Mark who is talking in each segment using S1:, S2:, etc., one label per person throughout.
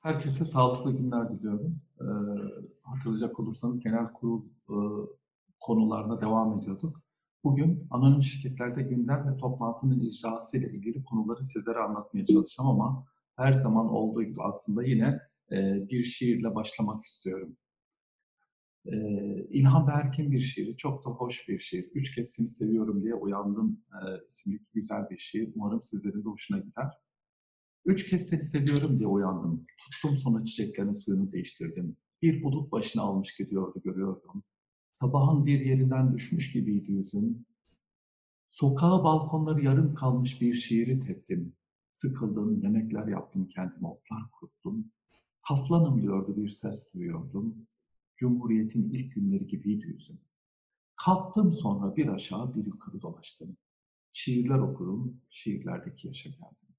S1: Herkese sağlıklı günler diliyorum. Ee, hatırlayacak olursanız genel kurul e, konularına devam ediyorduk. Bugün anonim şirketlerde gündem ve toplantının icrası ile ilgili konuları sizlere anlatmaya çalışacağım ama her zaman olduğu gibi aslında yine e, bir şiirle başlamak istiyorum. E, İlhan Berk'in bir şiiri, çok da hoş bir şiir. Üç kez seni seviyorum diye uyandım e, isimli güzel bir şiir. Umarım sizlerin de hoşuna gider. Üç kez seni seviyorum diye uyandım. Tuttum sonra çiçeklerin suyunu değiştirdim. Bir bulut başına almış gidiyordu görüyordum. Sabahın bir yerinden düşmüş gibiydi yüzün. Sokağa balkonları yarım kalmış bir şiiri teptim. Sıkıldım, yemekler yaptım kendime, otlar kuruttum. Taflanım diyordu bir ses duyuyordum. Cumhuriyetin ilk günleri gibiydi yüzüm. Kalktım sonra bir aşağı bir yukarı dolaştım. Şiirler okudum, şiirlerdeki yaşa geldim.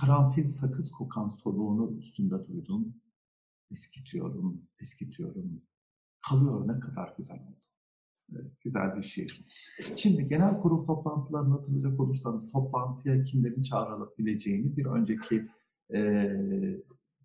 S1: Karanfil sakız kokan soluğunu üstünde duydum. Eskitiyorum, eskitiyorum. Kalıyor ne kadar güzel oldu. Güzel bir şiir. Şimdi genel kurul toplantılarını hatırlayacak olursanız toplantıya kimlerin çağrılabileceğini bir önceki e,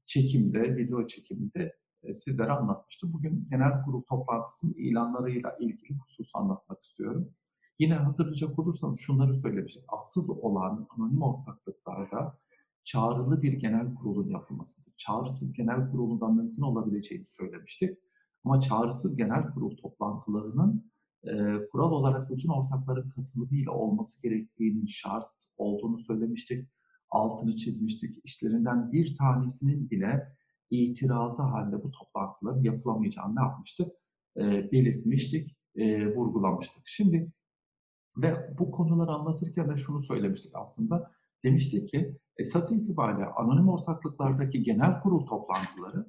S1: çekimde, video çekiminde e, sizlere anlatmıştım. Bugün genel kurul toplantısının ilanlarıyla ilgili husus anlatmak istiyorum. Yine hatırlayacak olursanız şunları söylemiştik. Asıl olan anonim ortaklıklarda çağrılı bir genel kurulun yapılmasıdır. Çağrısız genel kurulundan mümkün olabileceğini söylemiştik. Ama çağrısız genel kurul toplantılarının e, kural olarak bütün ortakların katılımıyla olması gerektiğinin şart olduğunu söylemiştik. Altını çizmiştik. İşlerinden bir tanesinin bile itirazı halde bu toplantıların yapılamayacağını ne yapmıştık? E, belirtmiştik, e, vurgulamıştık. Şimdi ve bu konuları anlatırken de şunu söylemiştik aslında demiştik ki esas itibariyle anonim ortaklıklardaki genel kurul toplantıları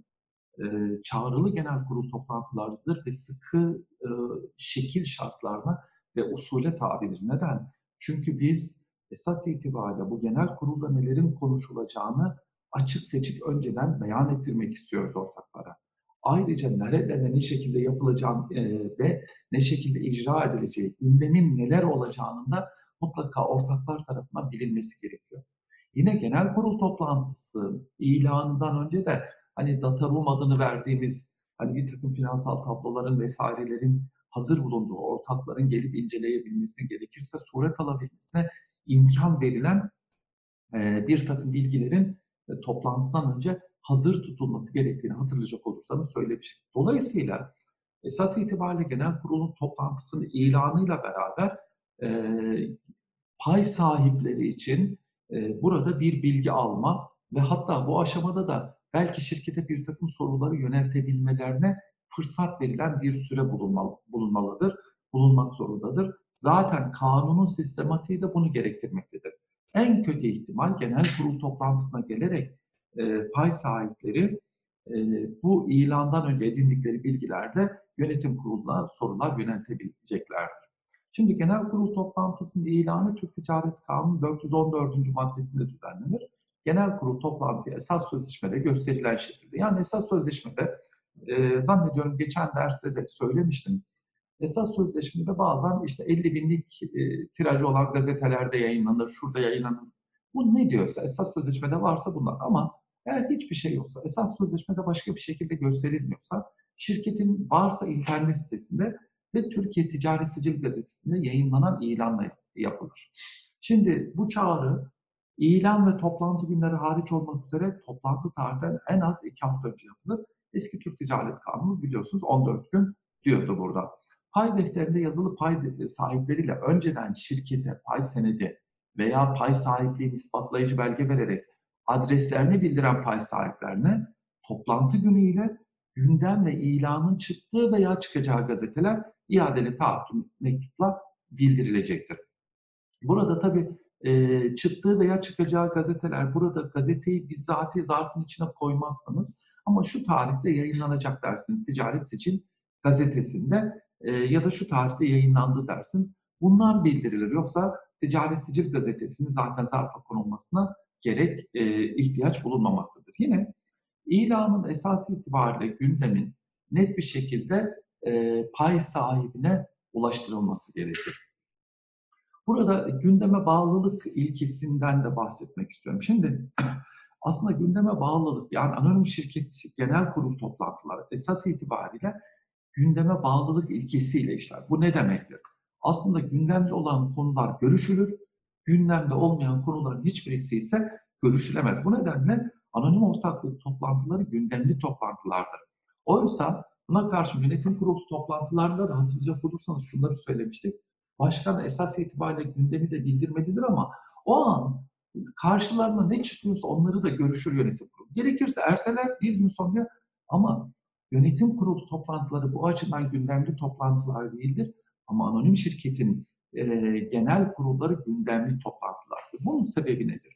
S1: e, çağrılı genel kurul toplantılarıdır ve sıkı e, şekil şartlarına ve usule tabidir. Neden? Çünkü biz esas itibariyle bu genel kurulda nelerin konuşulacağını açık seçik önceden beyan ettirmek istiyoruz ortaklara. Ayrıca nerede ve ne şekilde yapılacağını e, ve ne şekilde icra edileceği, gündemin neler olacağının da mutlaka ortaklar tarafından bilinmesi gerekiyor. Yine genel kurul toplantısı ilanından önce de hani data room adını verdiğimiz hani bir takım finansal tabloların vesairelerin hazır bulunduğu ortakların gelip inceleyebilmesine gerekirse suret alabilmesine imkan verilen e, bir takım bilgilerin e, toplantıdan önce hazır tutulması gerektiğini hatırlayacak olursanız söylemiştik. Dolayısıyla esas itibariyle genel kurulun toplantısının ilanıyla beraber pay sahipleri için burada bir bilgi alma ve hatta bu aşamada da belki şirkete bir takım soruları yöneltebilmelerine fırsat verilen bir süre bulunmalı, bulunmalıdır, bulunmak zorundadır. Zaten kanunun sistematiği de bunu gerektirmektedir. En kötü ihtimal genel kurul toplantısına gelerek e, pay sahipleri e, bu ilandan önce edindikleri bilgilerde yönetim kuruluna sorular yöneltebileceklerdir. Şimdi genel kurul toplantısının ilanı Türk Ticaret Kanunu 414. maddesinde düzenlenir. Genel kurul toplantıya esas sözleşmede gösterilen şekilde. Yani esas sözleşmede e, zannediyorum geçen derste de söylemiştim. Esas sözleşmede bazen işte 50 binlik e, tirajı olan gazetelerde yayınlanır, şurada yayınlanır. Bu ne diyorsa esas sözleşmede varsa bunlar ama eğer hiçbir şey yoksa, esas sözleşmede başka bir şekilde gösterilmiyorsa, şirketin varsa internet sitesinde ve Türkiye Ticaret Sicil Gazetesi'nde yayınlanan ilanla yapılır. Şimdi bu çağrı ilan ve toplantı günleri hariç olmak üzere toplantı tarihinden en az iki hafta önce yapılır. Eski Türk Ticaret Kanunu biliyorsunuz 14 gün diyordu burada. Pay defterinde yazılı pay sahipleriyle önceden şirkete pay senedi veya pay sahipliğini ispatlayıcı belge vererek adreslerini bildiren pay sahiplerine toplantı günüyle gündem ve ilanın çıktığı veya çıkacağı gazeteler iadeli taahhüt mektupla bildirilecektir. Burada tabii e, çıktığı veya çıkacağı gazeteler burada gazeteyi bizzati zarfın içine koymazsanız ama şu tarihte yayınlanacak dersiniz ticaret seçim gazetesinde e, ya da şu tarihte yayınlandı dersiniz. Bunlar bildirilir. Yoksa ticaret sicil gazetesinin zaten zarfa konulmasına gerek e, ihtiyaç bulunmamaktadır. Yine ilanın esas itibariyle gündemin net bir şekilde e, pay sahibine ulaştırılması gerekir. Burada gündeme bağlılık ilkesinden de bahsetmek istiyorum. Şimdi aslında gündeme bağlılık yani anonim şirket genel kurul toplantıları esas itibariyle gündeme bağlılık ilkesiyle işler. Bu ne demektir? Aslında gündemde olan konular görüşülür, gündemde olmayan konuların hiçbirisi ise görüşülemez. Bu nedenle anonim ortaklık toplantıları gündemli toplantılardır. Oysa buna karşı yönetim kurulu toplantılarında da hatırlayacak olursanız şunları söylemiştik. Başkan esas itibariyle gündemi de bildirmelidir ama o an karşılarına ne çıkıyorsa onları da görüşür yönetim kurulu. Gerekirse erteler bir gün sonra ama yönetim kurulu toplantıları bu açıdan gündemli toplantılar değildir. Ama anonim şirketin e, genel kurulları gündemli toplantılardır. Bunun sebebi nedir?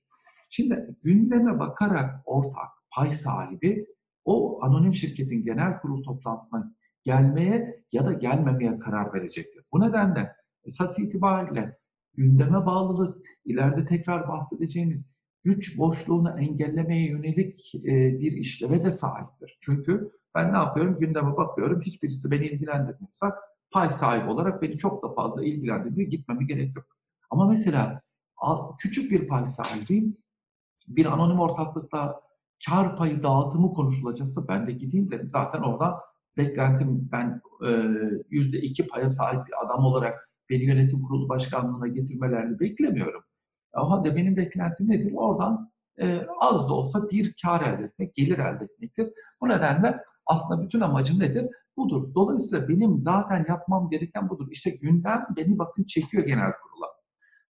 S1: Şimdi gündeme bakarak ortak, pay sahibi o anonim şirketin genel kurul toplantısına gelmeye ya da gelmemeye karar verecektir. Bu nedenle esas itibariyle gündeme bağlılık, ileride tekrar bahsedeceğimiz güç boşluğunu engellemeye yönelik e, bir işleve de sahiptir. Çünkü ben ne yapıyorum? Gündeme bakıyorum. Hiçbirisi beni ilgilendirmiyorsa pay sahibi olarak beni çok da fazla ilgilendiriyor. Gitmeme gerek yok. Ama mesela küçük bir pay sahibiyim. Bir anonim ortaklıkta kar payı dağıtımı konuşulacaksa ben de gideyim derim. Zaten oradan beklentim ben yüzde iki paya sahip bir adam olarak beni yönetim kurulu başkanlığına getirmelerini beklemiyorum. O halde benim beklentim nedir? Oradan e, az da olsa bir kar elde etmek, gelir elde etmektir. Bu nedenle aslında bütün amacım nedir? Budur. Dolayısıyla benim zaten yapmam gereken budur. İşte gündem beni bakın çekiyor genel kurula.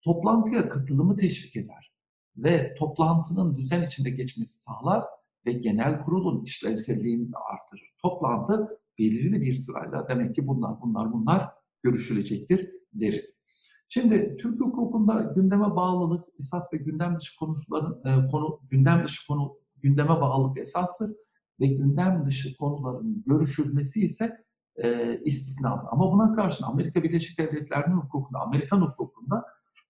S1: Toplantıya katılımı teşvik eder ve toplantının düzen içinde geçmesi sağlar ve genel kurulun işlevselliğini de artırır. Toplantı belirli bir sırayla demek ki bunlar bunlar bunlar görüşülecektir deriz. Şimdi Türk hukukunda gündeme bağlılık esas ve gündem dışı konuların e, konu gündem dışı konu gündeme bağlılık esastır ve gündem dışı konuların görüşülmesi ise e, istisnadır. Ama buna karşın Amerika Birleşik Devletleri'nin hukukunda, Amerikan hukukunda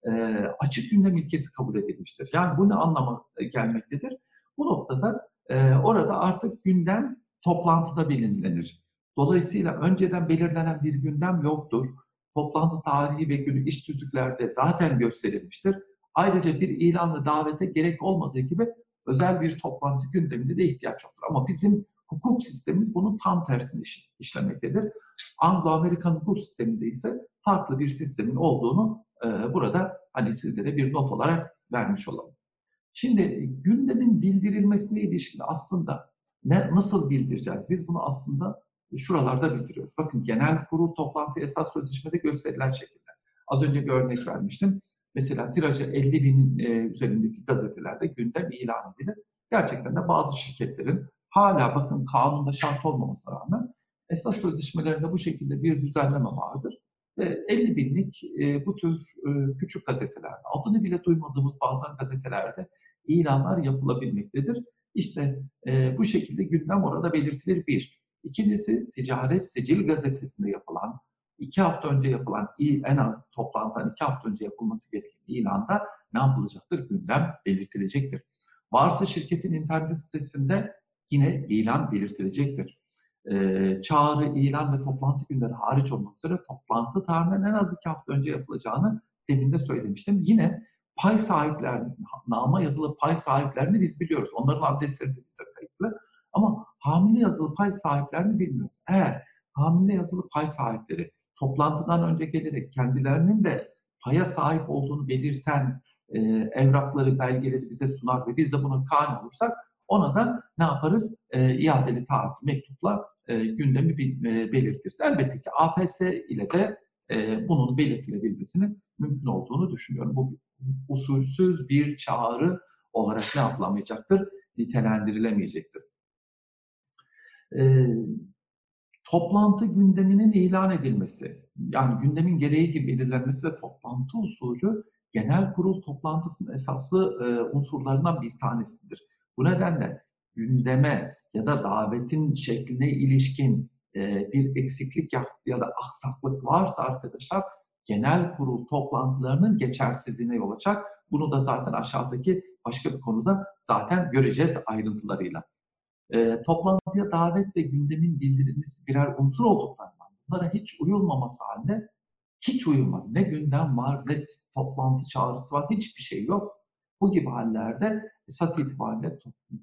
S1: e, açık gündem ilkesi kabul edilmiştir. Yani bu ne anlama gelmektedir? Bu noktada e, orada artık gündem toplantıda bilinlenir. Dolayısıyla önceden belirlenen bir gündem yoktur. Toplantı tarihi ve günü iş tüzüklerde zaten gösterilmiştir. Ayrıca bir ilanla davete gerek olmadığı gibi özel bir toplantı gündeminde de ihtiyaç yoktur. Ama bizim hukuk sistemimiz bunun tam tersini iş, işlemektedir. Anglo-Amerikan hukuk sisteminde ise farklı bir sistemin olduğunu e, burada hani sizlere bir not olarak vermiş olalım. Şimdi gündemin bildirilmesine ilişkin aslında ne nasıl bildireceğiz? Biz bunu aslında şuralarda bildiriyoruz. Bakın genel kurul toplantı esas sözleşmede gösterilen şekilde. Az önce bir örnek vermiştim. Mesela tirajı 50 binin e, üzerindeki gazetelerde gündem ilan edilir. Gerçekten de bazı şirketlerin hala bakın kanunda şart olmamasına rağmen esas sözleşmelerinde bu şekilde bir düzenleme vardır. Ve 50 binlik e, bu tür e, küçük gazetelerde, adını bile duymadığımız bazen gazetelerde ilanlar yapılabilmektedir. İşte e, bu şekilde gündem orada belirtilir bir. İkincisi ticaret sicil gazetesinde yapılan iki hafta önce yapılan en az toplantıdan iki hafta önce yapılması gereken ilanda ne yapılacaktır? Gündem belirtilecektir. Varsa şirketin internet sitesinde yine ilan belirtilecektir. Ee, çağrı, ilan ve toplantı günleri hariç olmak üzere toplantı tarihinden en az iki hafta önce yapılacağını demin de söylemiştim. Yine pay sahiplerini, nama yazılı pay sahiplerini biz biliyoruz. Onların adresleri de bize kayıtlı. Ama hamile yazılı pay sahiplerini bilmiyoruz. Eğer hamile yazılı pay sahipleri toplantıdan önce gelerek kendilerinin de paya sahip olduğunu belirten e, evrakları, belgeleri bize sunar ve biz de buna kani olursak ona da ne yaparız? E, iadeli taahhüt mektupla e, gündemi e, belirtiriz. Elbette ki APS ile de e, bunun belirtilebilmesinin mümkün olduğunu düşünüyorum. Bu usulsüz bir çağrı olarak ne yapılamayacaktır? Nitelendirilemeyecektir. E, toplantı gündeminin ilan edilmesi, yani gündemin gereği gibi belirlenmesi ve toplantı usulü genel kurul toplantısının esaslı e, unsurlarından bir tanesidir. Bu nedenle gündeme ya da davetin şekline ilişkin e, bir eksiklik ya, da aksaklık varsa arkadaşlar genel kurul toplantılarının geçersizliğine yol açar. Bunu da zaten aşağıdaki başka bir konuda zaten göreceğiz ayrıntılarıyla e, toplantıya davet ve gündemin bildirilmesi birer unsur olduklarından bunlara hiç uyulmaması halinde hiç uyulmadı. Ne gündem var, ne toplantı çağrısı var, hiçbir şey yok. Bu gibi hallerde esas itibariyle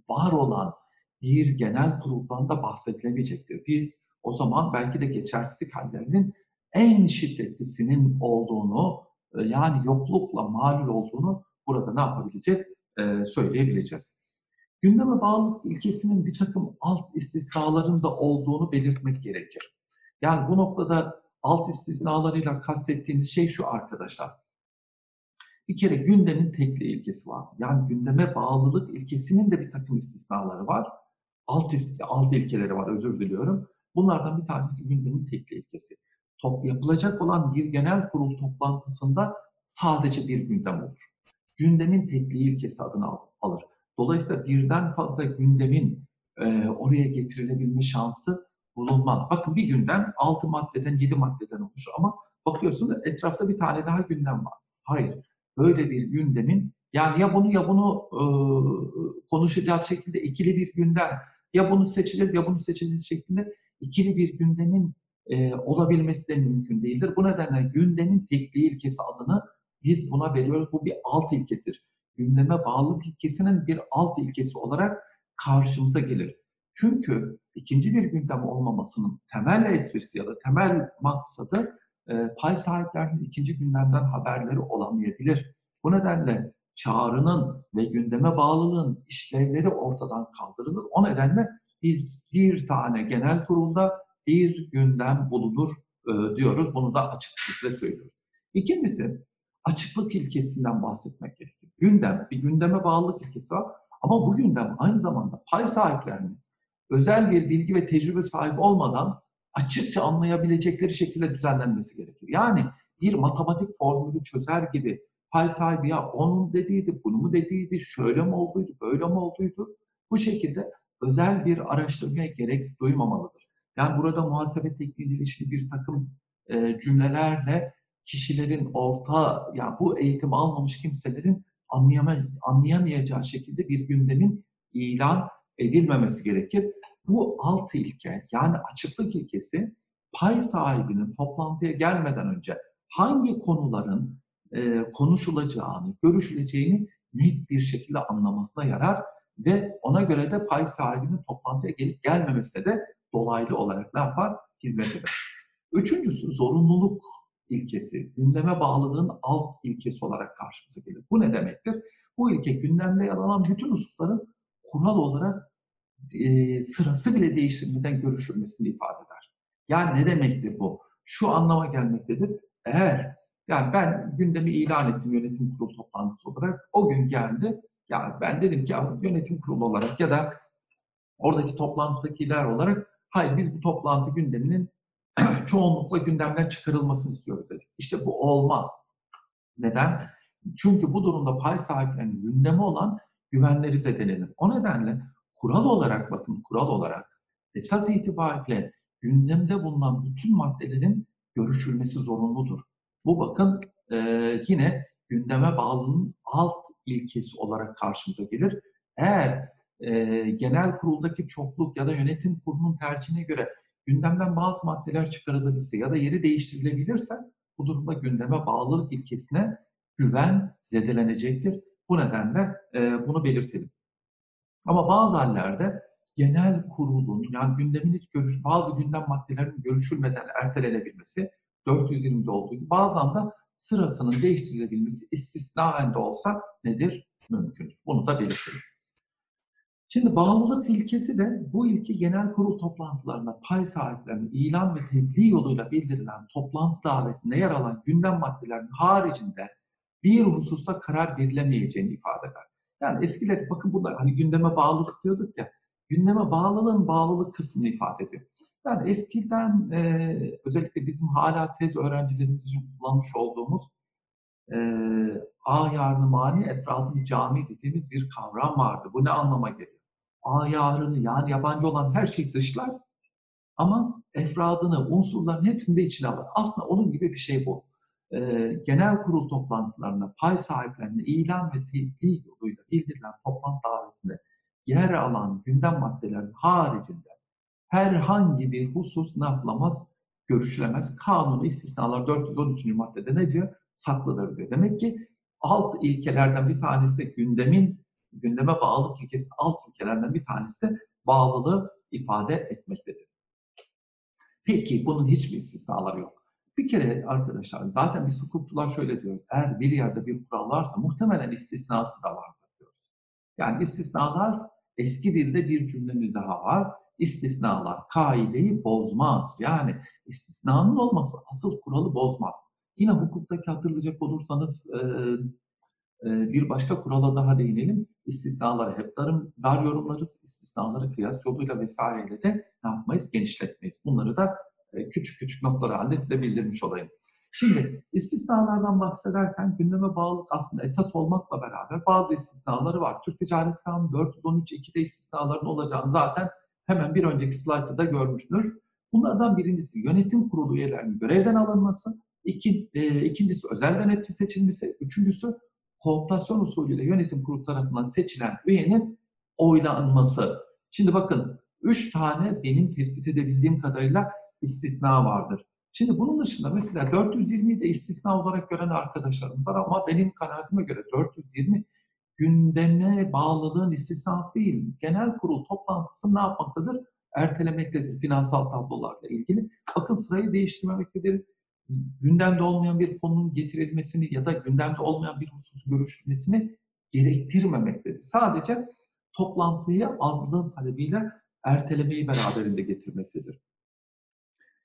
S1: var olan bir genel kuruldan da bahsedilemeyecektir. Biz o zaman belki de geçersizlik hallerinin en şiddetlisinin olduğunu e, yani yoklukla malul olduğunu burada ne yapabileceğiz? Ee, söyleyebileceğiz. Gündeme bağlılık ilkesinin bir takım alt istisnaların da olduğunu belirtmek gerekir. Yani bu noktada alt istisnalarıyla kastettiğimiz şey şu arkadaşlar. Bir kere gündemin tekli ilkesi var. Yani gündeme bağlılık ilkesinin de bir takım istisnaları var. Alt, alt ilkeleri var özür diliyorum. Bunlardan bir tanesi gündemin tekli ilkesi. Top, yapılacak olan bir genel kurul toplantısında sadece bir gündem olur. Gündemin tekliği ilkesi adını alır. Dolayısıyla birden fazla gündemin e, oraya getirilebilme şansı bulunmaz. Bakın bir gündem 6 maddeden 7 maddeden oluşur ama bakıyorsunuz etrafta bir tane daha gündem var. Hayır. Böyle bir gündemin yani ya bunu ya bunu e, konuşacağız şekilde ikili bir gündem ya bunu seçeceğiz ya bunu seçeceğiz şeklinde ikili bir gündemin e, olabilmesi de mümkün değildir. Bu nedenle gündemin tekliği ilkesi adını biz buna veriyoruz. Bu bir alt ilkedir. Gündeme bağlılık ilkesinin bir alt ilkesi olarak karşımıza gelir. Çünkü ikinci bir gündem olmamasının temel esprisi ya da temel maksadı pay sahiplerinin ikinci gündemden haberleri olamayabilir. Bu nedenle çağrının ve gündeme bağlılığın işlevleri ortadan kaldırılır. O nedenle biz bir tane genel kurulda bir gündem bulunur e, diyoruz. Bunu da açıklıkla söylüyoruz. İkincisi açıklık ilkesinden bahsetmek gerekir. Gündem, bir gündeme bağlılık ilkesi var. Ama bu gündem aynı zamanda pay sahiplerinin özel bir bilgi ve tecrübe sahibi olmadan açıkça anlayabilecekleri şekilde düzenlenmesi gerekir. Yani bir matematik formülü çözer gibi pay sahibi ya onun dediydi, bunu mu dediydi, şöyle mi olduydu, böyle mi olduydu. Bu şekilde özel bir araştırmaya gerek duymamalıdır. Yani burada muhasebe tekniğiyle ilişkili bir takım e, cümlelerle kişilerin orta, yani bu eğitim almamış kimselerin anlayama, anlayamayacağı şekilde bir gündemin ilan edilmemesi gerekir. Bu alt ilke yani açıklık ilkesi pay sahibinin toplantıya gelmeden önce hangi konuların e, konuşulacağını, görüşüleceğini net bir şekilde anlamasına yarar ve ona göre de pay sahibinin toplantıya gelip gelmemesine de dolaylı olarak ne yapar? Hizmet eder. Üçüncüsü zorunluluk ilkesi, gündeme bağlılığın alt ilkesi olarak karşımıza gelir. Bu ne demektir? Bu ilke gündemde yer alan bütün hususların kural olarak e, sırası bile değiştirmeden görüşülmesini ifade eder. Yani ne demektir bu? Şu anlama gelmektedir. Eğer yani ben gündemi ilan ettim yönetim kurulu toplantısı olarak. O gün geldi. Yani ben dedim ki yönetim kurulu olarak ya da oradaki toplantıdakiler olarak hayır biz bu toplantı gündeminin çoğunlukla gündemden çıkarılmasını istiyoruz dedi. İşte bu olmaz. Neden? Çünkü bu durumda pay sahiplerinin gündemi olan güvenleri zedelenir. O nedenle kural olarak bakın kural olarak esas itibariyle gündemde bulunan bütün maddelerin görüşülmesi zorunludur. Bu bakın e, yine gündeme bağlılığın alt ilkesi olarak karşımıza gelir. Eğer e, genel kuruldaki çokluk ya da yönetim kurulunun tercihine göre gündemden bazı maddeler çıkarılabilirse ya da yeri değiştirilebilirse bu durumda gündeme bağlılık ilkesine güven zedelenecektir. Bu nedenle e, bunu belirtelim. Ama bazı hallerde genel kurulun yani gündemin hiç görüş, bazı gündem maddelerinin görüşülmeden ertelenebilmesi 420'de olduğu gibi bazen de sırasının değiştirilebilmesi istisnaen de olsa nedir? Mümkündür. Bunu da belirtelim. Şimdi bağlılık ilkesi de bu ilki genel kurul toplantılarında pay sahiplerine ilan ve tebliğ yoluyla bildirilen toplantı davetinde yer alan gündem maddelerinin haricinde bir hususta karar verilemeyeceğini ifade eder. Yani eskiler bakın bunlar hani gündeme bağlılık diyorduk ya gündeme bağlılığın bağlılık kısmını ifade ediyor. Yani eskiden e, özellikle bizim hala tez öğrencilerimiz için kullanmış olduğumuz e, ayarını mani efradını cami dediğimiz bir kavram vardı. Bu ne anlama geliyor? Ayarını yani yabancı olan her şey dışlar ama efradını, unsurların hepsini de içine alır. Aslında onun gibi bir şey bu. E, genel kurul toplantılarına pay sahiplerine ilan ve tebliğ yoluyla bildirilen toplantı davetinde yer alan gündem maddelerinin haricinde herhangi bir husus ne yapılamaz? Görüşülemez. Kanunu istisnalar 413. maddede ne diyor? Saklıdır diyor. Demek ki alt ilkelerden bir tanesi de gündemin gündeme bağlılık ilkesinin alt ilkelerden bir tanesi de bağlılığı ifade etmektedir. Peki bunun hiçbir istisnaları yok. Bir kere arkadaşlar zaten biz hukukçular şöyle diyoruz. Eğer bir yerde bir kural varsa muhtemelen istisnası da vardır diyoruz. Yani istisnalar eski dilde bir cümlemiz daha var. İstisnalar kaideyi bozmaz. Yani istisnanın olması asıl kuralı bozmaz. Yine hukuktaki hatırlayacak olursanız bir başka kurala daha değinelim. İstisnaları hep dar, dar yorumlarız. İstisnaları kıyas yoluyla vesaireyle de ne yapmayız? Genişletmeyiz. Bunları da küçük küçük noktalar halinde size bildirmiş olayım. Şimdi istisnalardan bahsederken gündeme bağlı aslında esas olmakla beraber bazı istisnaları var. Türk Ticaret Kanunu 413.2'de istisnaların olacağını zaten hemen bir önceki slaytta da görmüştür. Bunlardan birincisi yönetim kurulu üyelerinin görevden alınması, iki, e, ikincisi özel denetçi seçilmesi, üçüncüsü kooptasyon usulüyle yönetim kurulu tarafından seçilen üyenin oylanması. Şimdi bakın üç tane benim tespit edebildiğim kadarıyla istisna vardır. Şimdi bunun dışında mesela 420'yi de istisna olarak gören arkadaşlarımız var ama benim kanaatime göre 420 gündeme bağlılığın istisnası değil. Genel kurul toplantısı ne yapmaktadır? Ertelemektedir finansal tablolarla ilgili. Bakın sırayı değiştirmemektedir. Gündemde olmayan bir konunun getirilmesini ya da gündemde olmayan bir husus görüşülmesini gerektirmemektedir. Sadece toplantıyı azlığın talebiyle ertelemeyi beraberinde getirmektedir.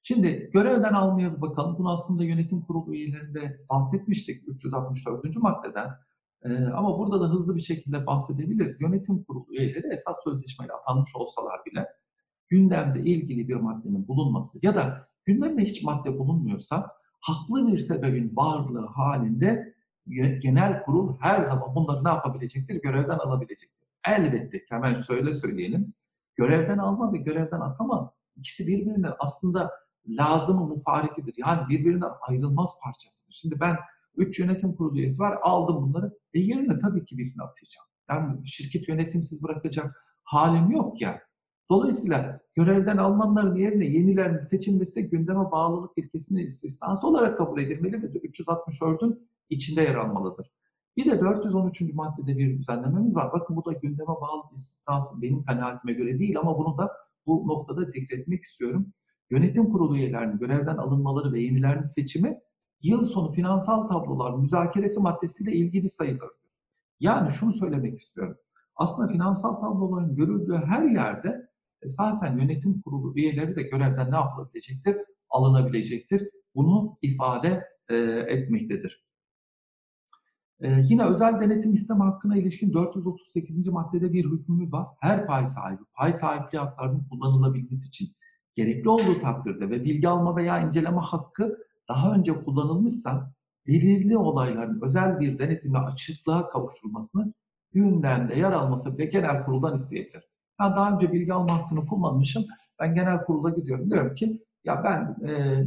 S1: Şimdi görevden almaya bakalım. Bunu aslında yönetim kurulu üyelerinde bahsetmiştik 364. maddeden. Ee, ama burada da hızlı bir şekilde bahsedebiliriz. Yönetim kurulu üyeleri esas sözleşmeyle atanmış olsalar bile gündemde ilgili bir maddenin bulunması ya da gündemde hiç madde bulunmuyorsa haklı bir sebebin varlığı halinde genel kurul her zaman bunları ne yapabilecektir? Görevden alabilecektir. Elbette hemen söyle söyleyelim. Görevden alma ve görevden atama ikisi birbirinden aslında lazımı mufarikidir. Yani birbirinden ayrılmaz parçasıdır. Şimdi ben üç yönetim kurulu üyesi var aldım bunları. E yerine tabii ki birini atacağım. Yani şirket yönetimsiz bırakacak halim yok ya. Dolayısıyla görevden alınanların yerine yenilerinin seçilmesi gündeme bağlılık ilkesinin istisnası olarak kabul edilmeli ve 364'ün içinde yer almalıdır. Bir de 413. maddede bir düzenlememiz var. Bakın bu da gündeme bağlı istisnası benim kanaatime göre değil ama bunu da bu noktada zikretmek istiyorum. Yönetim kurulu üyelerinin görevden alınmaları ve yenilerinin seçimi yıl sonu finansal tablolar müzakeresi maddesiyle ilgili sayılır. Yani şunu söylemek istiyorum. Aslında finansal tabloların görüldüğü her yerde esasen yönetim kurulu üyeleri de görevden ne yapılabilecektir? Alınabilecektir. Bunu ifade e, etmektedir. E, yine özel denetim isteme hakkına ilişkin 438. maddede bir hükmümüz var. Her pay sahibi, pay sahipliği haklarının kullanılabilmesi için gerekli olduğu takdirde ve bilgi alma veya inceleme hakkı daha önce kullanılmışsa belirli olayların özel bir denetimle açıklığa kavuşturulmasını gündemde yer alması bile genel kuruldan isteyebilir. Ben daha önce bilgi alma hakkını kullanmışım. Ben genel kurula gidiyorum. Diyorum ki ya ben e,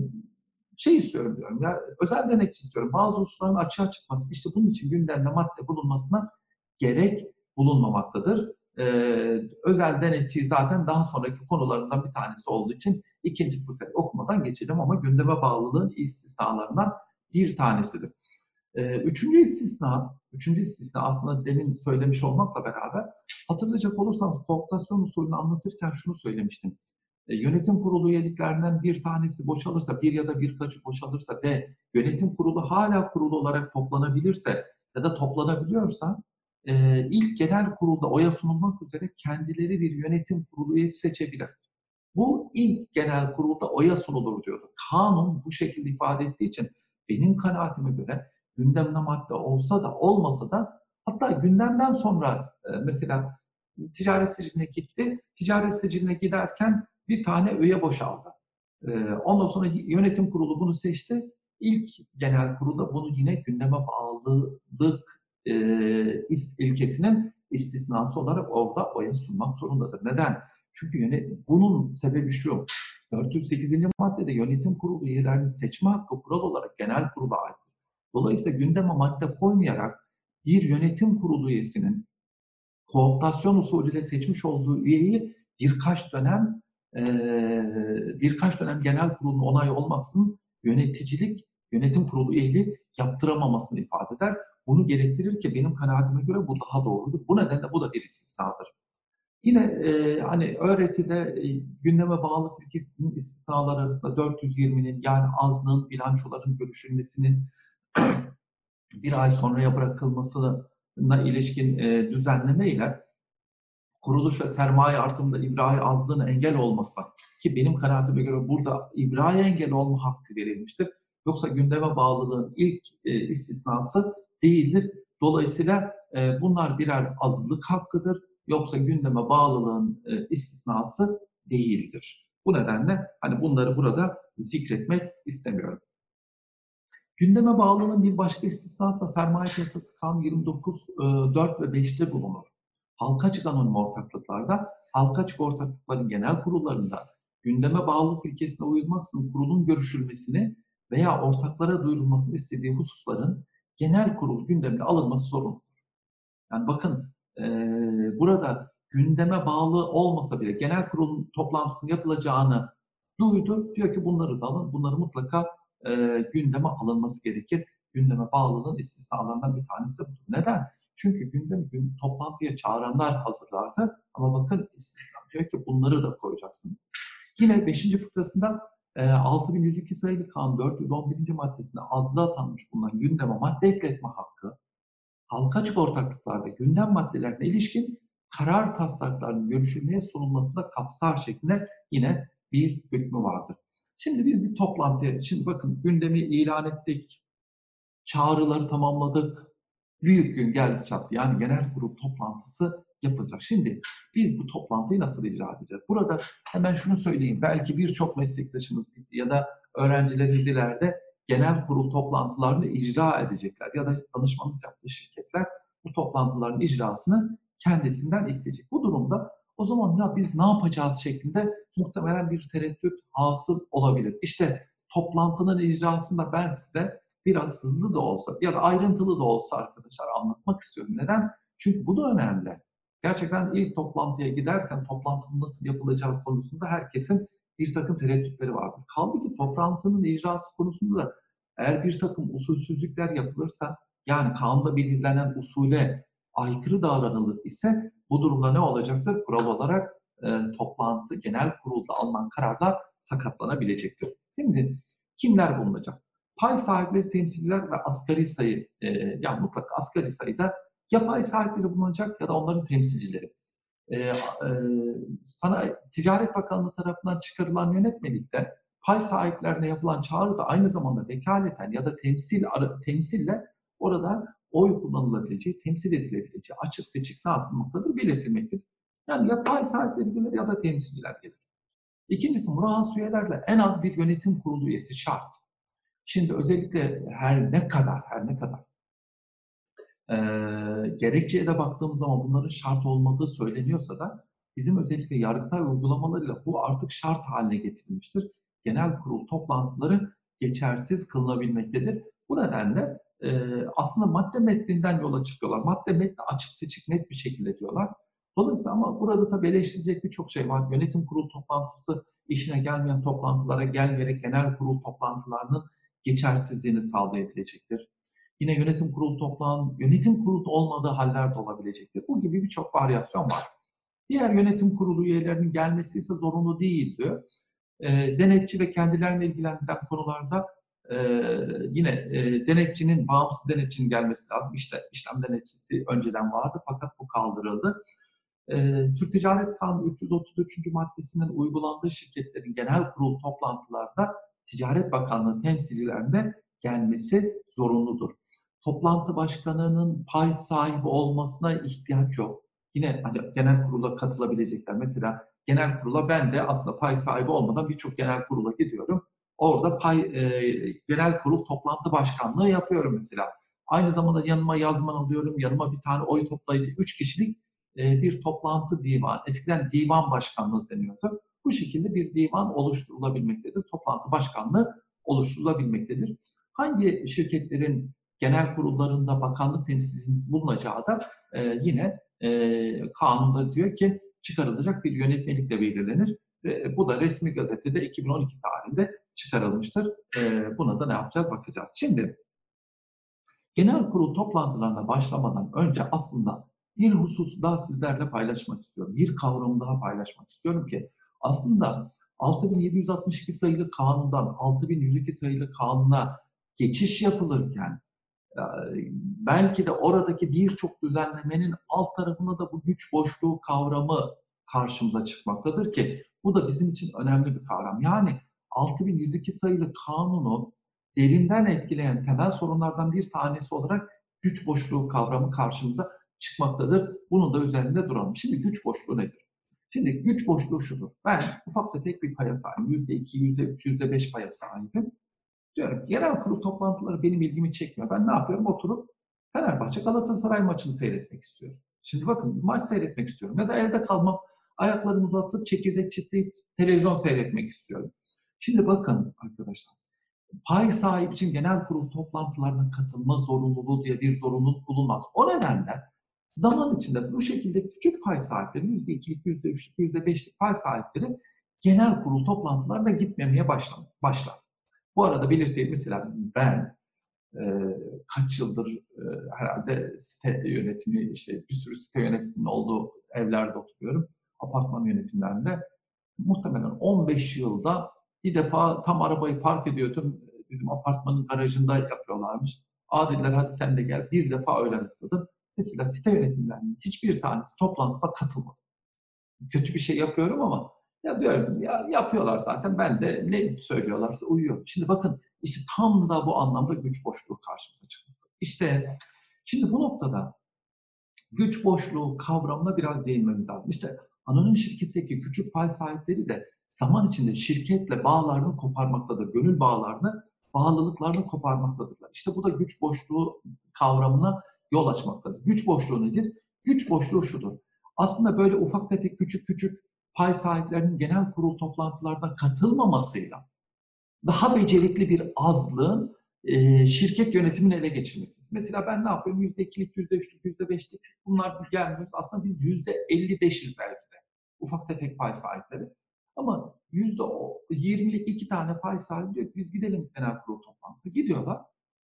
S1: şey istiyorum diyorum ya özel denetçi istiyorum. Bazı hususların açığa çıkması. İşte bunun için gündemde madde bulunmasına gerek bulunmamaktadır. Ee, özel denetçi zaten daha sonraki konularından bir tanesi olduğu için ikinci fıkrayı okumadan geçelim ama gündeme bağlılığın istisnalarından bir tanesidir. Ee, üçüncü istisna, üçüncü istisna aslında demin söylemiş olmakla beraber hatırlayacak olursanız kooptasyon usulünü anlatırken şunu söylemiştim. Ee, yönetim kurulu üyeliklerinden bir tanesi boşalırsa, bir ya da birkaçı boşalırsa ve yönetim kurulu hala kurulu olarak toplanabilirse ya da toplanabiliyorsa e, ilk genel kurulda oya sunulmak üzere kendileri bir yönetim kurulu üyesi seçebilir. Bu ilk genel kurulda oya sunulur diyordu. Kanun bu şekilde ifade ettiği için benim kanaatime göre gündemde madde olsa da olmasa da hatta gündemden sonra e, mesela ticaret siciline gitti. Ticaret siciline giderken bir tane üye boşaldı. E, ondan sonra yönetim kurulu bunu seçti. İlk genel kurulda bunu yine gündeme bağlılık e, ilkesinin istisnası olarak orada oya sunmak zorundadır. Neden? Çünkü yönet, bunun sebebi şu. 408. maddede yönetim kurulu üyelerinin seçme hakkı kural olarak genel kurula ait. Dolayısıyla gündeme madde koymayarak bir yönetim kurulu üyesinin kooptasyon usulüyle seçmiş olduğu üyeyi birkaç dönem e, birkaç dönem genel kurulun onayı olmaksızın yöneticilik, yönetim kurulu üyeliği yaptıramamasını ifade eder. Bunu gerektirir ki benim kanaatime göre bu daha doğrudur. Bu nedenle bu da bir istisnadır. Yine e, hani öğretide e, gündeme bağlı ilkesinin istisnalar arasında 420'nin yani azlığın bilançoların görüşülmesinin bir ay sonraya bırakılmasına ilişkin e, düzenleme ile kuruluş ve sermaye artımında ibrahim azlığına engel olmasa ki benim kanaatime göre burada ibrahim engel olma hakkı verilmiştir. Yoksa gündeme bağlılığın ilk e, istisnası değildir. Dolayısıyla e, bunlar birer azlık hakkıdır. Yoksa gündeme bağlılığın e, istisnası değildir. Bu nedenle hani bunları burada zikretmek istemiyorum. Gündeme bağlılığın bir başka istisnası sermaye piyasası kanun 29, e, 4 ve 5'te bulunur. Halka çıkan anonim ortaklıklarda, halka açık ortaklıkların genel kurullarında gündeme bağlılık ilkesine uyulmaksızın kurulun görüşülmesini veya ortaklara duyurulmasını istediği hususların genel kurul gündemine alınması zorunludur. Yani bakın e, burada gündeme bağlı olmasa bile genel kurulun toplantısının yapılacağını duydu. Diyor ki bunları da alın, bunları mutlaka e, gündeme alınması gerekir. Gündeme bağlılığın istisnalarından bir tanesi bu. Neden? Çünkü gündem gün toplantıya çağıranlar hazırlardı. Ama bakın istisna diyor ki bunları da koyacaksınız. Yine 5. fıkrasında e, 6102 sayılı kanun 411. maddesinde azlığa tanmış bulunan gündeme madde ekletme hakkı, halka açık ortaklıklarda gündem maddelerine ilişkin karar taslaklarının görüşülmeye sunulmasında kapsar şeklinde yine bir hükmü vardır. Şimdi biz bir toplantıya, şimdi bakın gündemi ilan ettik, çağrıları tamamladık, büyük gün geldi çattı. Yani genel kurul toplantısı yapılacak. Şimdi biz bu toplantıyı nasıl icra edeceğiz? Burada hemen şunu söyleyeyim. Belki birçok meslektaşımız ya da öğrencilerimiz ileride genel kurul toplantılarını icra edecekler ya da danışmanlık yaptığı şirketler bu toplantıların icrasını kendisinden isteyecek. Bu durumda o zaman ya biz ne yapacağız şeklinde muhtemelen bir tereddüt hasıl olabilir. İşte toplantının icrasında ben size biraz hızlı da olsa ya da ayrıntılı da olsa arkadaşlar anlatmak istiyorum. Neden? Çünkü bu da önemli. Gerçekten ilk toplantıya giderken toplantının nasıl yapılacağı konusunda herkesin bir takım tereddütleri vardır. Kaldı ki toplantının icrası konusunda da eğer bir takım usulsüzlükler yapılırsa yani kanunda belirlenen usule aykırı davranılır ise bu durumda ne olacaktır? Kural olarak e, toplantı, genel kurulda alınan kararlar sakatlanabilecektir. Şimdi kimler bulunacak? Pay sahipleri, temsilciler ve asgari sayı, e, yani mutlaka asgari sayıda ya pay sahipleri bulunacak ya da onların temsilcileri. E, e, sana Ticaret Bakanlığı tarafından çıkarılan yönetmelikte pay sahiplerine yapılan çağrı da aynı zamanda vekaleten ya da temsil temsille orada oy kullanılabileceği, temsil edilebileceği açık seçik ne yapılmaktadır belirtilmektedir. Yani ya pay sahipleri gelir ya da temsilciler gelir. İkincisi murahhas üyelerle en az bir yönetim kurulu üyesi şart. Şimdi özellikle her ne kadar, her ne kadar e, gerekçeye de baktığımız zaman bunların şart olmadığı söyleniyorsa da bizim özellikle Yargıtay uygulamalarıyla bu artık şart haline getirilmiştir. Genel kurul toplantıları geçersiz kılınabilmektedir. Bu nedenle e, aslında madde metninden yola çıkıyorlar. Madde metni açık seçik net bir şekilde diyorlar. Dolayısıyla ama burada tabii eleştirecek birçok şey var. Yönetim kurulu toplantısı işine gelmeyen toplantılara gelmeyerek genel kurul toplantılarının geçersizliğini sağlayabilecektir. Yine yönetim kurulu toplan, yönetim kurulu olmadığı haller de olabilecektir. Bu gibi birçok varyasyon var. Diğer yönetim kurulu üyelerinin gelmesi ise zorunlu değil diyor. E, denetçi ve kendilerini ilgilendiren konularda e, yine e, denetçinin, bağımsız denetçinin gelmesi lazım. İşte işlem denetçisi önceden vardı fakat bu kaldırıldı. E, Türk Ticaret Kanunu 333. maddesinin uygulandığı şirketlerin genel kurul toplantılarda Ticaret Bakanlığı temsilcilerinde gelmesi zorunludur. Toplantı başkanının pay sahibi olmasına ihtiyaç yok. Yine hani genel kurula katılabilecekler. Mesela genel kurula ben de aslında pay sahibi olmadan birçok genel kurula gidiyorum. Orada pay e, genel kurul toplantı başkanlığı yapıyorum mesela. Aynı zamanda yanıma yazman alıyorum, yanıma bir tane oy toplayıcı, üç kişilik e, bir toplantı divan. Eskiden divan başkanlığı deniyordu. Bu şekilde bir divan oluşturulabilmektedir. Toplantı başkanlığı oluşturulabilmektedir. Hangi şirketlerin genel kurullarında bakanlık temsilcisinin bulunacağı da e, yine e, kanunda diyor ki çıkarılacak bir yönetmelikle belirlenir. Ve bu da resmi gazetede 2012 tarihinde çıkarılmıştır. E, buna da ne yapacağız bakacağız. Şimdi Genel kurul toplantılarına başlamadan önce aslında bir hususu daha sizlerle paylaşmak istiyorum. Bir kavramı daha paylaşmak istiyorum ki aslında 6762 sayılı kanundan 6102 sayılı kanuna geçiş yapılırken e, belki de oradaki birçok düzenlemenin alt tarafında da bu güç boşluğu kavramı karşımıza çıkmaktadır ki bu da bizim için önemli bir kavram. Yani 6102 sayılı kanunu derinden etkileyen temel sorunlardan bir tanesi olarak güç boşluğu kavramı karşımıza çıkmaktadır. Bunun da üzerinde duralım. Şimdi güç boşluğu nedir? Şimdi güç boşluğu şudur. Ben ufak tefek bir paya sahibim. %2, %3, %5 paya sahibim. Diyorum genel kurul toplantıları benim ilgimi çekmiyor. Ben ne yapıyorum? Oturup Fenerbahçe Galatasaray maçını seyretmek istiyorum. Şimdi bakın maç seyretmek istiyorum. Ya da evde kalmam, ayaklarımı uzatıp çekirdek çitleyip televizyon seyretmek istiyorum. Şimdi bakın arkadaşlar, pay sahibi için genel kurul toplantılarına katılma zorunluluğu diye bir zorunluluk bulunmaz. O nedenle zaman içinde bu şekilde küçük pay sahipleri, %2'lik, %3'lük, %5'lik pay sahipleri genel kurul toplantılarına gitmemeye başlar. Bu arada belirteyim mesela ben e, kaç yıldır e, herhalde site yönetimi, işte bir sürü site yönetiminin olduğu evlerde oturuyorum. Apartman yönetimlerinde. Muhtemelen 15 yılda bir defa tam arabayı park ediyordum. Bizim apartmanın garajında yapıyorlarmış. Adiller hadi sen de gel. Bir defa öyle istedim. Mesela site yönetimlerinin hiçbir tanesi toplantısına katılmadı. Kötü bir şey yapıyorum ama ya diyorum ya yapıyorlar zaten ben de ne söylüyorlarsa uyuyorum. Şimdi bakın işte tam da bu anlamda güç boşluğu karşımıza çıktı. İşte şimdi bu noktada güç boşluğu kavramına biraz değinmemiz lazım. İşte anonim şirketteki küçük pay sahipleri de zaman içinde şirketle bağlarını koparmaktadır. Gönül bağlarını, bağlılıklarını koparmaktadırlar. İşte bu da güç boşluğu kavramına yol açmaktadır. Güç boşluğu nedir? Güç boşluğu şudur. Aslında böyle ufak tefek küçük küçük pay sahiplerinin genel kurul toplantılarına katılmamasıyla daha becerikli bir azlığın e, şirket yönetimini ele geçirmesi. Mesela ben ne yapıyorum? Yüzde ikilik, yüzde üçlük, yüzde beşlik bunlar gelmiyor. Aslında biz yüzde elli beşiz belki de. Ufak tefek pay sahipleri. Ama yüzde yirmilik iki tane pay sahibi diyor biz gidelim genel kurul toplantısına. Gidiyorlar.